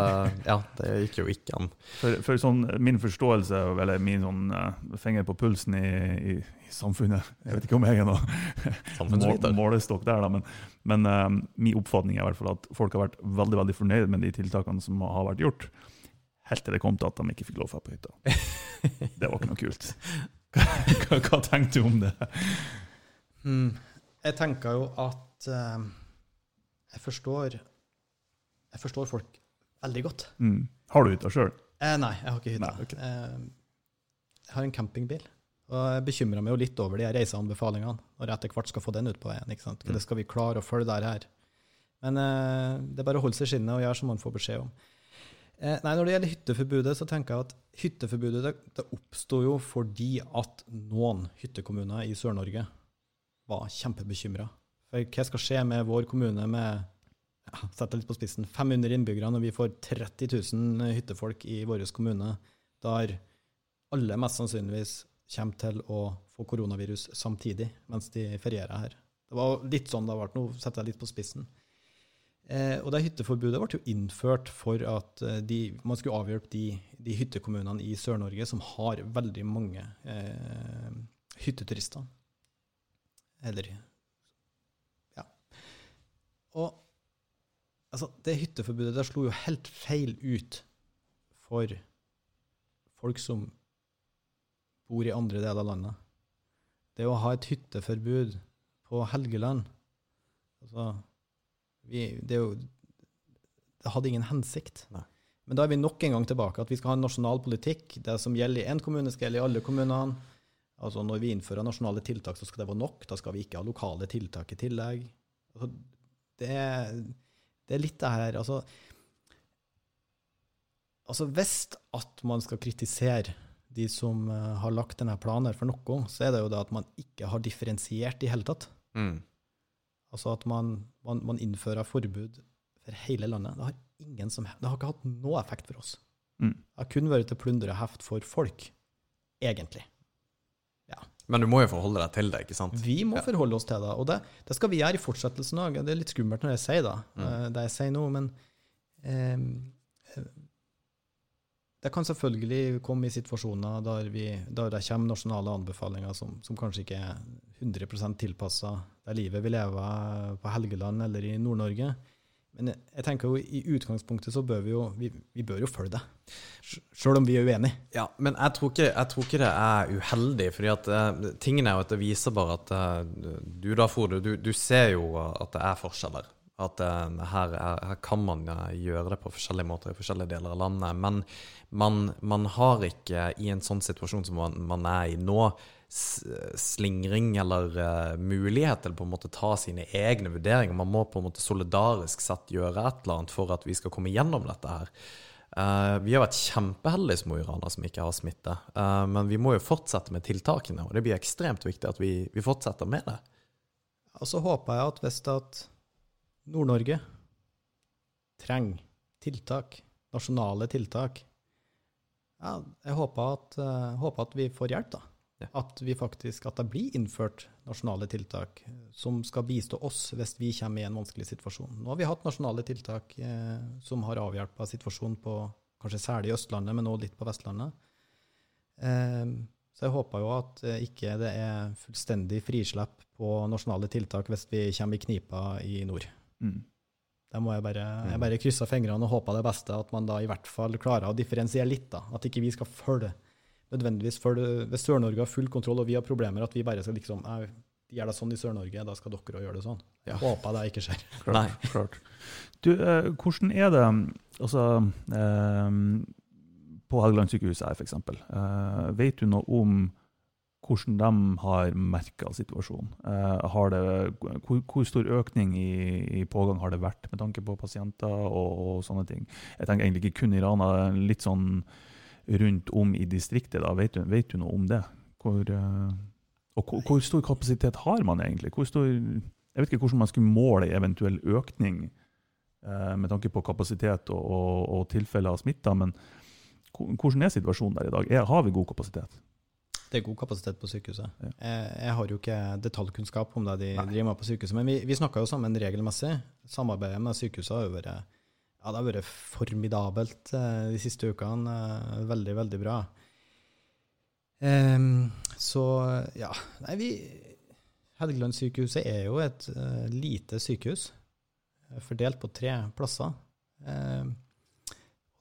ja, det gikk jo ikke an. For, for sånn, min forståelse, eller min sånn, uh, finger på pulsen i, i, i, samfunnet Jeg vet ikke om jeg er noen (laughs) målestokk der, da, men, men uh, min oppfatning er i hvert fall at folk har vært veldig veldig fornøyd med de tiltakene som har vært gjort. Helt til det kom til at de ikke fikk lov til å på hytta. (laughs) Det var ikke noe kult. Hva, hva tenkte du om det? Mm. Jeg tenker jo at uh, jeg forstår Jeg forstår folk veldig godt. Mm. Har du hytta sjøl? Eh, nei, jeg har ikke hytte. Okay. Eh, jeg har en campingbil. Og jeg bekymrer meg jo litt over de reiseanbefalingene når jeg etter hvert skal få den ut på veien. ikke sant? Mm. Det skal vi klare å følge der her. Men eh, det er bare å holde seg i skinnet og gjøre som man får beskjed om. Eh, nei, Når det gjelder hytteforbudet, så tenker jeg at hytteforbudet det, det oppsto jo fordi at noen hyttekommuner i Sør-Norge var kjempebekymra. For hva skal skje med vår kommune med sett litt på spissen, 500 innbyggere når vi får 30 000 hyttefolk i vår kommune, der alle mest sannsynligvis kommer til å få koronavirus samtidig mens de ferierer her. Det var litt sånn det har vært. Nå setter jeg litt på spissen. Eh, og det hytteforbudet ble jo innført for at eh, de, man skulle avhjelpe de, de hyttekommunene i Sør-Norge som har veldig mange eh, hytteturister. Eller. Og altså, det hytteforbudet der slo jo helt feil ut for folk som bor i andre deler av landet. Det å ha et hytteforbud på Helgeland altså, vi, det, jo, det, hadde ingen hensikt. Nei. Men da er vi nok en gang tilbake at vi skal ha en nasjonal politikk. Det som gjelder i én kommune, skal gjelde i alle kommunene. Altså Når vi innfører nasjonale tiltak, så skal det være nok. Da skal vi ikke ha lokale tiltak i tillegg. Altså, det, det, er litt det her altså, altså Hvis at man skal kritisere de som uh, har lagt denne planen for noe, så er det jo det at man ikke har differensiert i hele tatt. Mm. Altså at man, man, man, innfører forbud for hele landet. Det har, ingen som, det har ikke hatt noe effekt for oss. Mm. Det har kun vært til plunder og heft for folk, egentlig. Men du må jo forholde deg til det, ikke sant? Vi må ja. forholde oss til det. Og det, det, skal vi gjøre i fortsettelsen òg. Det er litt skummelt når jeg sier det, mm. Eh, det jeg sier nå, men eh, det kan selvfølgelig komme i situasjoner der, vi, der det kommer nasjonale anbefalinger som, som kanskje ikke er 100 tilpassa det livet vi lever på Helgeland eller i Nord-Norge. Men jeg, tenker jo i utgangspunktet så bør vi jo vi, vi bør jo følge det. Sjøl om vi er uenige. Ja, men jeg tror ikke, jeg tror ikke det er uheldig. fordi at eh, tingen er jo at det viser bare at eh, du da, Frode, du, du ser jo at det er forskjeller. At uh, her, er, her kan man gjøre det på forskjellige måter i forskjellige deler av landet. Men man, man har ikke i en sånn situasjon som man, man er i nå, slingring eller uh, mulighet til på en måte ta sine egne vurderinger. Man må på en måte solidarisk sett gjøre et eller annet for at vi skal komme gjennom dette her. Uh, vi har vært kjempeheldige Mo Rana som ikke har smitte, uh, men vi må jo fortsette med tiltakene, og det blir ekstremt viktig at vi, vi fortsetter med det. Og så håper jeg at hvis at Nord-Norge trenger tiltak, nasjonale tiltak ja, Jeg håper at, eh, håper at vi får hjelp, da. At, vi faktisk, at det blir innført nasjonale tiltak som skal bistå oss hvis vi kommer i en vanskelig situasjon. Nå har vi hatt nasjonale tiltak eh, som har avhjelpa situasjonen på kanskje særlig Østlandet, men også litt på Vestlandet. Eh, så jeg håper jo at eh, ikke det er fullstendig frislepp på nasjonale tiltak hvis vi kommer i knipa i nord. Mm. Der må jeg bare, jeg bare krysse fingrene og håpe det beste, at man da i hvert fall klarer å differensiere litt. da, At ikke vi skal følge nødvendigvis følge Hvis Sør-Norge har full kontroll og vi har problemer, at vi bare skal liksom gjøre De gjør det sånn i Sør-Norge, da skal dere òg gjøre det sånn. Ja. håper det ikke skjer. (laughs) Klart, Nei. klart. Du, eh, hvordan er det altså, eh, på Helgelandssykehuset her, f.eks.? Eh, vet du noe om hvordan de har merka situasjonen? Eh, har det, hvor, hvor stor økning i, i pågang har det vært med tanke på pasienter og, og sånne ting? Jeg tenker egentlig ikke kun i Rana, litt sånn rundt om i distriktet. da. Vet du, vet du noe om det? Hvor, eh, og hvor, hvor stor kapasitet har man egentlig? Stor, jeg vet ikke hvordan man skulle måle eventuell økning eh, med tanke på kapasitet og, og, og tilfeller av smitta, men hvordan er situasjonen der i dag? Er, har vi god kapasitet? Det er god kapasitet på sykehuset. Ja. Jeg, jeg har jo ikke detaljkunnskap om det de Nei. driver med på sykehuset, men vi, vi snakker jo sammen regelmessig. Samarbeidet med sykehuset har jo vært, ja, det har vært formidabelt eh, de siste ukene. eh, Veldig, veldig bra. Um, så ja, nei, vi Helgelandssykehuset er jo et uh, lite sykehus, eh, fordelt på tre plasser. Em,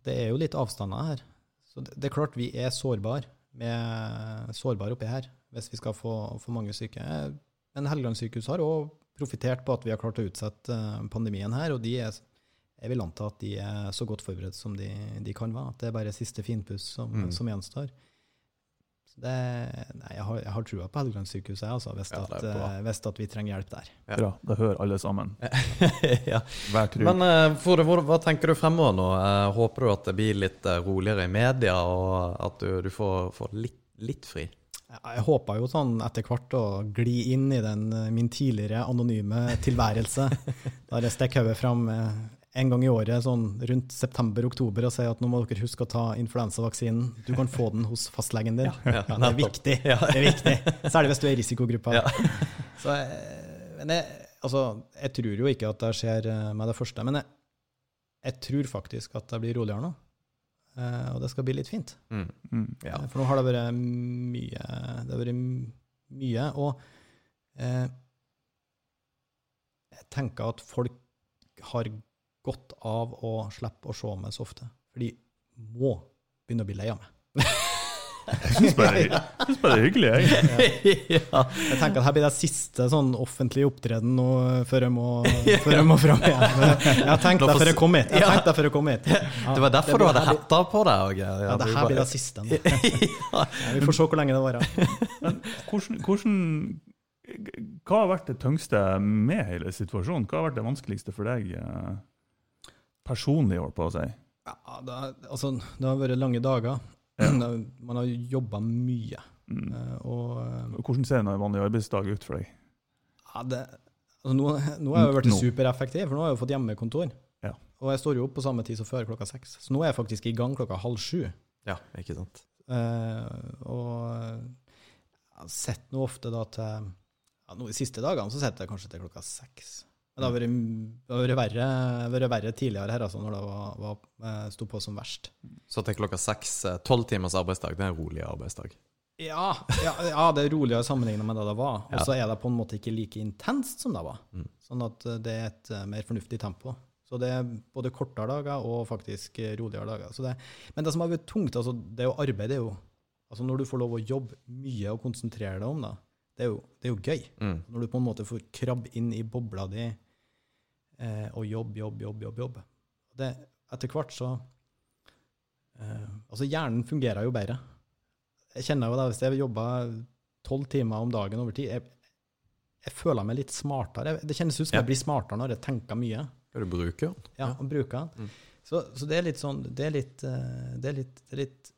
det er jo litt avstander her. Så det, det er klart vi er sårbare sårbar oppi her, hvis vi skal få, få mange syke. Men Helgelandssykehuset har òg profitert på at vi har klart å utsette pandemien her, og de er, jeg vil anta at de er så godt forberedt som de, de kan være. At det er bare siste finpuss som, Mm. som gjenstår. Det, nei, jeg har, jeg har trua på Helgelandssykehuset, altså, hvis, Ja, at, eh, hvis at vi trenger hjelp der. Ja. Bra, Det hører alle sammen. (laughs) ja. Vær trygg. Men eh, Frode, hva, hva tenker du fremover nå? Eh, håper du at det blir litt roligere i media, og at du, du får, får litt, litt fri? Jeg, håper håpa jo sånn etter hvert å gli inn i den, min tidligere anonyme tilværelse. (laughs) da jeg stikker hodet fram en gang i året, sånn rundt september-oktober, og sier at nå må dere huske å ta influensavaksinen. Du kan få den hos fastlegen din. Ja, det er viktig. Det er viktig. Særlig hvis du er i risikogruppa. Ja. Så, eh, men jeg, altså, jeg tror jo ikke at det skjer eh, med det første, men jeg, jeg tror faktisk at det blir roligere nå. Eh, Og det skal bli litt fint. Mm. Mm. Ja. For nå har det vært mye Det har vært mye, og eh, jeg tenker at folk har godt av å slippe å se meg så ofte. For de må begynne å bli lei av meg. Jeg syns bare, det er hyggelig. Jeg. (laughs) ja. Jeg tenker at her blir det siste sånn offentlige opptreden nå før jeg må, (laughs) før jeg må fram igjen. Jeg har tenkt Nå det før jeg kom hit. Jeg tenkte det før jeg kom hit. Ja, Det var derfor det du hadde hetta på deg. Ja, Ja, det her blir det siste. nå. (laughs) Ja, vi får se hvor lenge det varer. Hvordan, hvordan Hva har vært det tyngste med hele situasjonen? Hva har vært det vanskeligste for deg eh, personlig, holdt på å si? Ja, det, har- altså, det har vært lange dager. Ja. (clears throat) Man har jobba mye. Mm. eh, Og eh, Hvordan ser en vanlig arbeidsdag ut for deg? ja, det, altså, nå, nå har jeg vært Nå. supereffektiv, for nå har jeg jo fått hjemmekontor. Ja. Og jeg står jo opp på samme tid som før, klokka seks. Så nå er jeg faktisk i gang klokka halv sju. Ja, ikke sant. Uh, og jeg har sett nå ofte da til ja, nå, De siste dagene så sitter jeg kanskje til klokka seks. Men det har vært, det har vært, verre, vært verre tidligere her, altså, når det var, var, eh, sto på som verst. Så til klokka seks, eh, tolv timers arbeidsdag, det er en rolig arbeidsdag. Ja, ja, ja det er roligere sammenlignet med det det var. Og så er det på en måte ikke like intenst som det var. Mm. Sånn at eh, det er et mer fornuftig tempo. Så det er både kortere dager og faktisk roligere dager. Så det, men det som har vært tungt, altså, det er jo arbeid. det er jo, altså Når du får lov å jobbe mye og konsentrere deg om det, det er jo, det er jo gøy. Mm. Når du på en måte får krabbe inn i bobla di eh, og jobb, jobb, jobb, jobb. jobb. Det, etter hvert så eh, Altså, hjernen fungerer jo bedre. Jeg kjenner jo det hvis jeg jobber tolv timer om dagen over tid. Jeg, jeg føler meg litt smartere. Det kjennes ut som Ja. jeg blir smartere når jeg tenker mye. Ja, du bruker den? Ja, og bruker den. Mm. Så, så det er litt sånn Det er litt, eh, det er litt, det er litt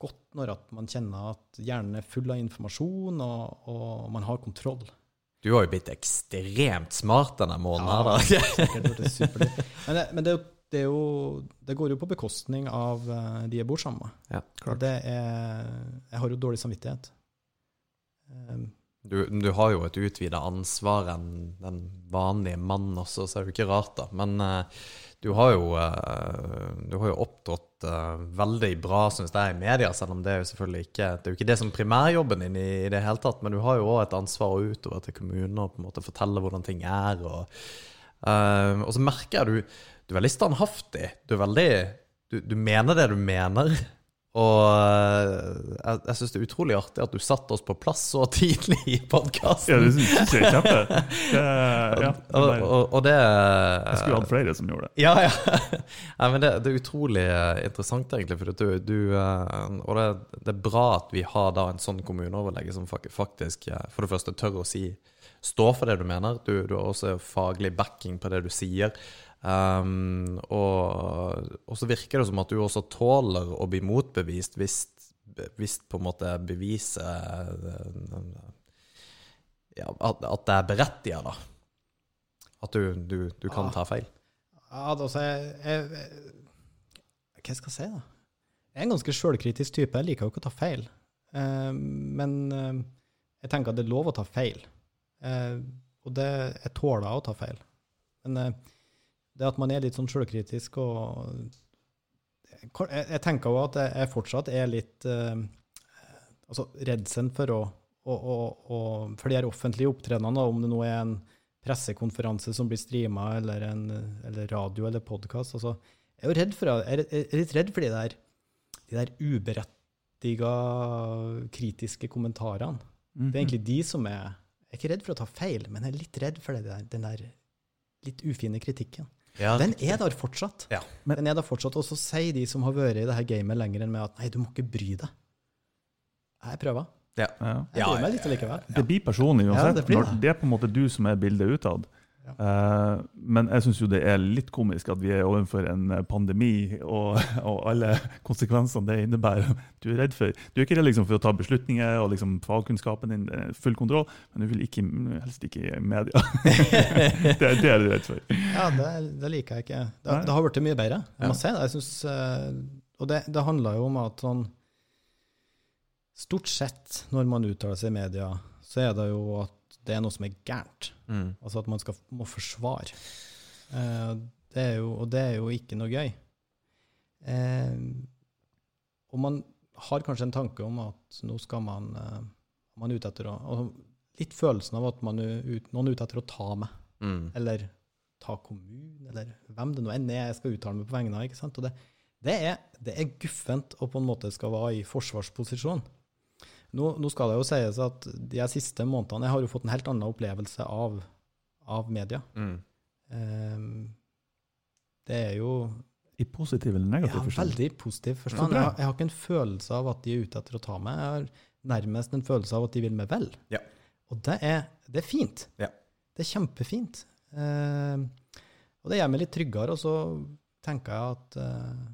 godt når at man kjenner at hjernen er full av informasjon, og, og man har kontroll. Du har jo blitt ekstremt smart denne måneden Ja, supert. Men, det, men det, det, jo, det går jo på bekostning av eh, de jeg bor sammen med. Ja, klart. Det er, jeg har jo dårlig samvittighet. Um, Du, du har jo et utvida ansvar enn den vanlige mannen også, så er det jo ikke rart, da. Men eh, du har jo, eh, du jo opptrådt eh, veldig bra, syns jeg, i media, selv om det er jo selvfølgelig ikke Det er jo ikke det som primærjobben din i, i det hele tatt, men du har jo òg et ansvar utover til kommunen og på en måte fortelle hvordan ting er. Og, uh, og så merker jeg du, du er veldig standhaftig. Du er veldig Du, du mener det du mener. Og eh, jeg, jeg syns det er utrolig artig at du satte oss på plass så tidlig i podkasten. Ja, det syns jeg er kjempe. (laughs) Det, ja, det og, og, og det jeg skulle hatt flere som gjorde det. Ja, ja. (laughs) Nei, men det, det er utrolig eh, interessant, egentlig. For du, du, eh, og det, det er bra at vi har da en sånn kommuneoverlege som faktisk for det første tør å si Stå for det du mener. Du, du har også faglig backing på det du sier. Um, og, og så virker det som at du også tåler å bli motbevist hvis, hvis på en måte beviset ja, at, at det er berettiget, da. At du, du, du kan ja. ta feil. ja, altså, jeg, jeg Hva skal jeg si, da? Jeg er en ganske sjølkritisk type. Jeg liker jo ikke å ta feil. Uh, men uh, jeg tenker at det er lov å ta feil. Eh, og det, jeg tåler å ta feil. Men eh, det at man er litt sånn sjølkritisk og jeg, jeg tenker jo at jeg, jeg fortsatt er litt eh, altså redselen for å, å, å, å For de her offentlige opptredenene, om det nå er en pressekonferanse som blir streama, eller, en, eller radio eller podkast altså, Jeg er jo redd for, jeg er, litt redd for de der, de der uberettiga kritiske kommentarene. Mhm. Det er egentlig de som er Jeg er ikke redd for å ta feil, men jeg er litt redd for det der, den der litt ufine kritikken. Ja, Den er der fortsatt. Ja. Men- den er der fortsatt. Og så sier de som har vært i det her gamet lenger enn meg, at nei, du må ikke bry deg. Jeg prøver. Ja. Jeg Ja, bryr meg litt likevel. Det blir personlig Ja, uansett. det blir når det. det er på en måte du som er bildet utad. Eh, men jeg syns jo det er litt komisk at vi er overfor en eh, pandemi og, (laughs) og alle konsekvensene det innebærer. Du er redd for Du er ikke redd liksom for å ta beslutninger og liksom fagkunnskapen din, eh, full kontroll, men du vil ikke, helst ikke i media. det, (laughs) det er du redd for. Ja, det, det liker jeg ikke. Det, det har blitt mye bedre. Jeg Ja. si det. Jeg synes, og det, det handler jo om at sånn Stort sett når man uttaler seg i media, så er det jo at det er noe som er gærent. Mm. Altså at man skal, må forsvare. Eh, det er jo, og det er jo ikke noe gøy. Eh, og man har kanskje en tanke om at nå skal man, eh, man ute etter å altså Litt følelsen av at man ut, noen er ute etter å ta meg, Mm. eller ta kommunen, eller hvem det nå enn er jeg skal uttale meg på vegne av. ikke sant? Og det, det, er, det er guffent å på en måte skal være i forsvarsposisjon. Nå, nå skal det jo sies at de siste månedene jeg har jo fått en helt annen opplevelse av, av media. Mm. Um, det er jo I positiv eller ja, negativ forstand? veldig positiv forstand. Jeg, har- jeg har ikke en følelse av at de er ute etter å ta meg. Jeg har nærmest en følelse av at de vil meg vel. Ja. Og det er, det er fint. Ja. Det er kjempefint. Ehm, og det gjør meg litt tryggere, og så tenker jeg at uh,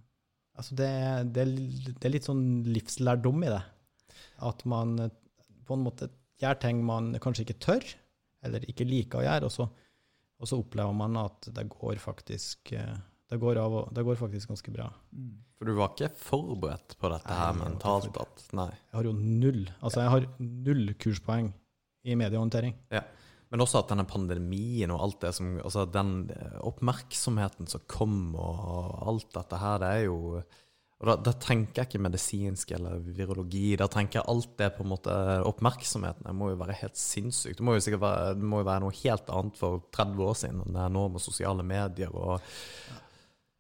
altså det, er- det, er, det er litt sånn livslærdom i det. At man på en måte gjør ting man kanskje ikke tør, eller ikke liker å gjøre, og så, og så opplever man at det går faktisk eh, det går, av, det går faktisk ganske bra. Mm. For du var ikke forberedt på dette Nei, her mentalt? At, nei. Jeg har jo null altså jeg har null kurspoeng i mediehåndtering. Men også at denne pandemien og alt det som Altså den oppmerksomheten som kom, og alt dette her, det er jo Og da, da tenker jeg ikke medisinsk eller virologi. Da tenker jeg alt det på en måte Oppmerksomheten det må jo være helt sinnssykt. Det må jo sikkert være, det må jo være noe helt annet for 30 år siden enn det er nå med sosiale medier og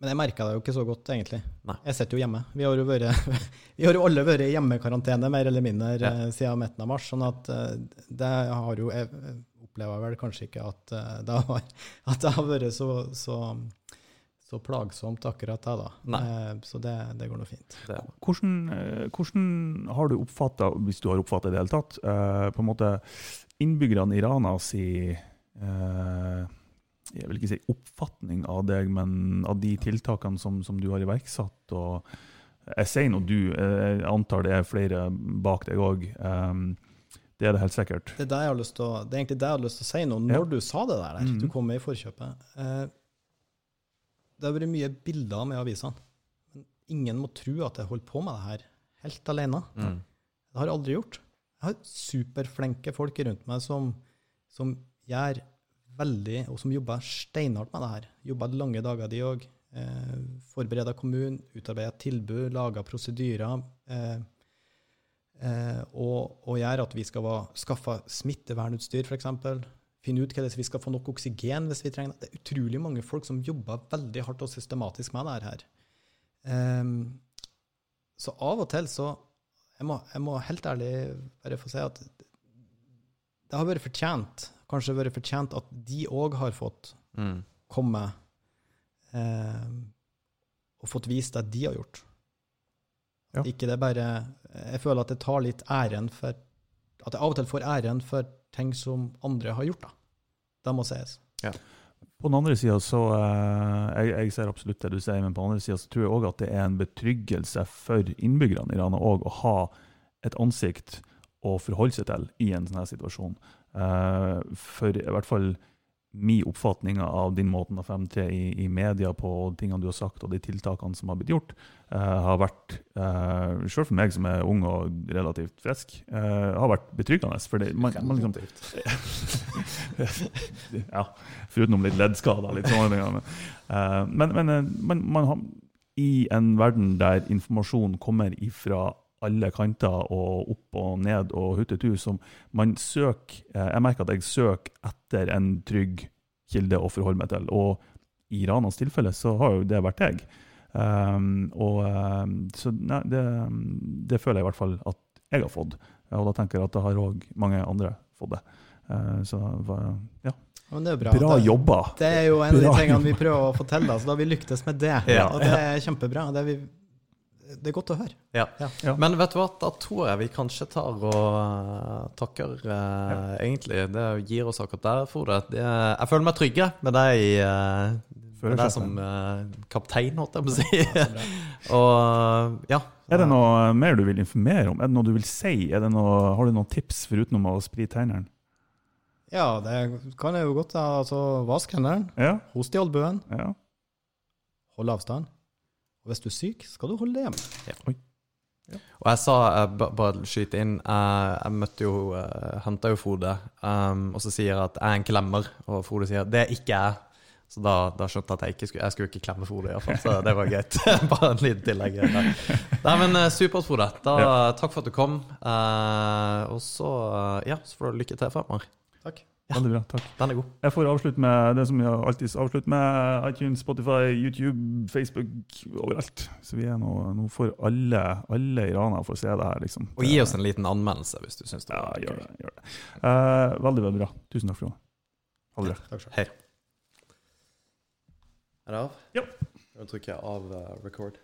Men jeg merka det jo ikke så godt, egentlig. Nei. Jeg sitter jo hjemme. Vi har jo, vært, (laughs) vi har jo alle vært i hjemmekarantene mer eller mindre Ja. eh, siden midten av mars. sånn at eh, det har jo Jeg opplever vel kanskje ikke at eh, det har, at det har vært så, så, så plagsomt akkurat det, da. Nei. Eh, Så det, det går nå fint. Hvordan, eh, hvordan har du oppfatta, hvis du har oppfatta i det hele tatt, eh, på en måte innbyggerne i Rana si eh, jeg vil ikke si oppfatning av deg, men av de tiltakene som, som du har iverksatt. og Jeg sier nå du, jeg antar det er flere bak deg òg. det er det helt sikkert. Det er, det, jeg har lyst til å, det er egentlig det jeg har lyst til å si nå, Ja. når du sa det der. Mhm. Du kom med i forkjøpet. Det har vært mye bilder med avisene. Men ingen må tro at jeg holder på med det her helt alene. Mm. Det har jeg aldri gjort. Jeg har superflinke folk rundt meg som, som gjør veldig, og som jobber steinhardt med det her. Jobber lange dager, de òg. Eh, forbereder kommunen, utarbeider tilbud, lager prosedyrer. Eh, eh, og, og gjør at vi skal skaffe smittevernutstyr, f.eks. Finne ut hvordan vi skal få nok oksygen hvis vi trenger det. Det er utrolig mange folk som jobber veldig hardt og systematisk med det her. Um, så av og til så jeg må, jeg må helt ærlig bare få si at det har vært fortjent, kanskje vært fortjent at de òg har fått Mm. komme eh, og fått vist det de har gjort. Ja. Ikke det bare Jeg føler at jeg tar litt æren for At jeg av og til får æren for ting som andre har gjort, da. Det må sies. På den andre sida så eh, jeg, jeg ser absolutt det du sier, men på den andre sida så tror jeg òg at det er en betryggelse for innbyggerne i Rana òg å ha et ansikt å forholde seg til i en sånn her situasjon. Eh, for i hvert fall min oppfatning av din måten å fremtre i, i media på, og tingene du har sagt og de tiltakene som har blitt gjort, uh, har vært, uh, selv for meg som er ung og relativt frisk, uh, har vært betryggende. For det, man, man liksom, (laughs) ja, foruten litt leddskader. Litt sånne ting. Men, men, men man, man har, i en verden der informasjon kommer ifra alle kanter og opp og ned og huttetu, som man søker eh, Jeg merker at jeg søker etter en trygg kilde å forholde meg til. Og i Ranas tilfelle så har jo det vært jeg. Um, og um, så nei, det, det føler jeg i hvert fall at jeg har fått. Og da tenker jeg at det har òg mange andre fått det. Uh, så ja. Bra. Bra det, jobba! Det er jo en av de tingene vi prøver å da, så da har vi lyktes med det. Ja. Og det er kjempebra. Det er, vi, det er godt å høre. Ja. Ja. Ja. Men vet du hva, da tror jeg vi kanskje tar og eh, takker eh, egentlig. Det gir oss akkurat der, Frode. Jeg føler meg trygge med deg, eh, med deg som eh, kaptein, holdt jeg på å si. (laughs) og ja. Er det noe mer du vil informere om? Er det noe du vil si? Er det noe, har du noen tips foruten å sprite hendene? Ja, det kan jeg jo godt. Altså, Vask hendene, Ja, host i albuen, ja. hold avstand. Og hvis du er syk, skal du holde deg hjemme. Og jeg sa, jeg bare skyte inn, eh, jeg møtte jo, uh, henta jo Frode, um, og så sier jeg at jeg er en klemmer, og Frode sier det er ikke jeg. Så da, da skjønte jeg at jeg ikke skulle, jeg skulle ikke klemme Frode, i hvert fall, så det var greit. (laughs) bare en liten tillegg. der. Nei, men eh, supert, Frode. Da, Takk for at du kom. Uh, og så, eh, ja, så får du lykke til fremover. Veldig bra. Takk. Den er god. Jeg får avslutte med det som jeg alltid avslutter med. iTunes, Spotify, YouTube, Facebook, overalt. Så vi er nå, nå får alle, alle i Rana får se det her, liksom. Og gi oss en liten anmeldelse hvis du syns det Ja, gjør det. Gjør det. Uh, veldig, veldig bra. Tusen takk for det. Ha det bra. Takk selv. Hei. Er det av? Ja. Nå trykker jeg av uh, record.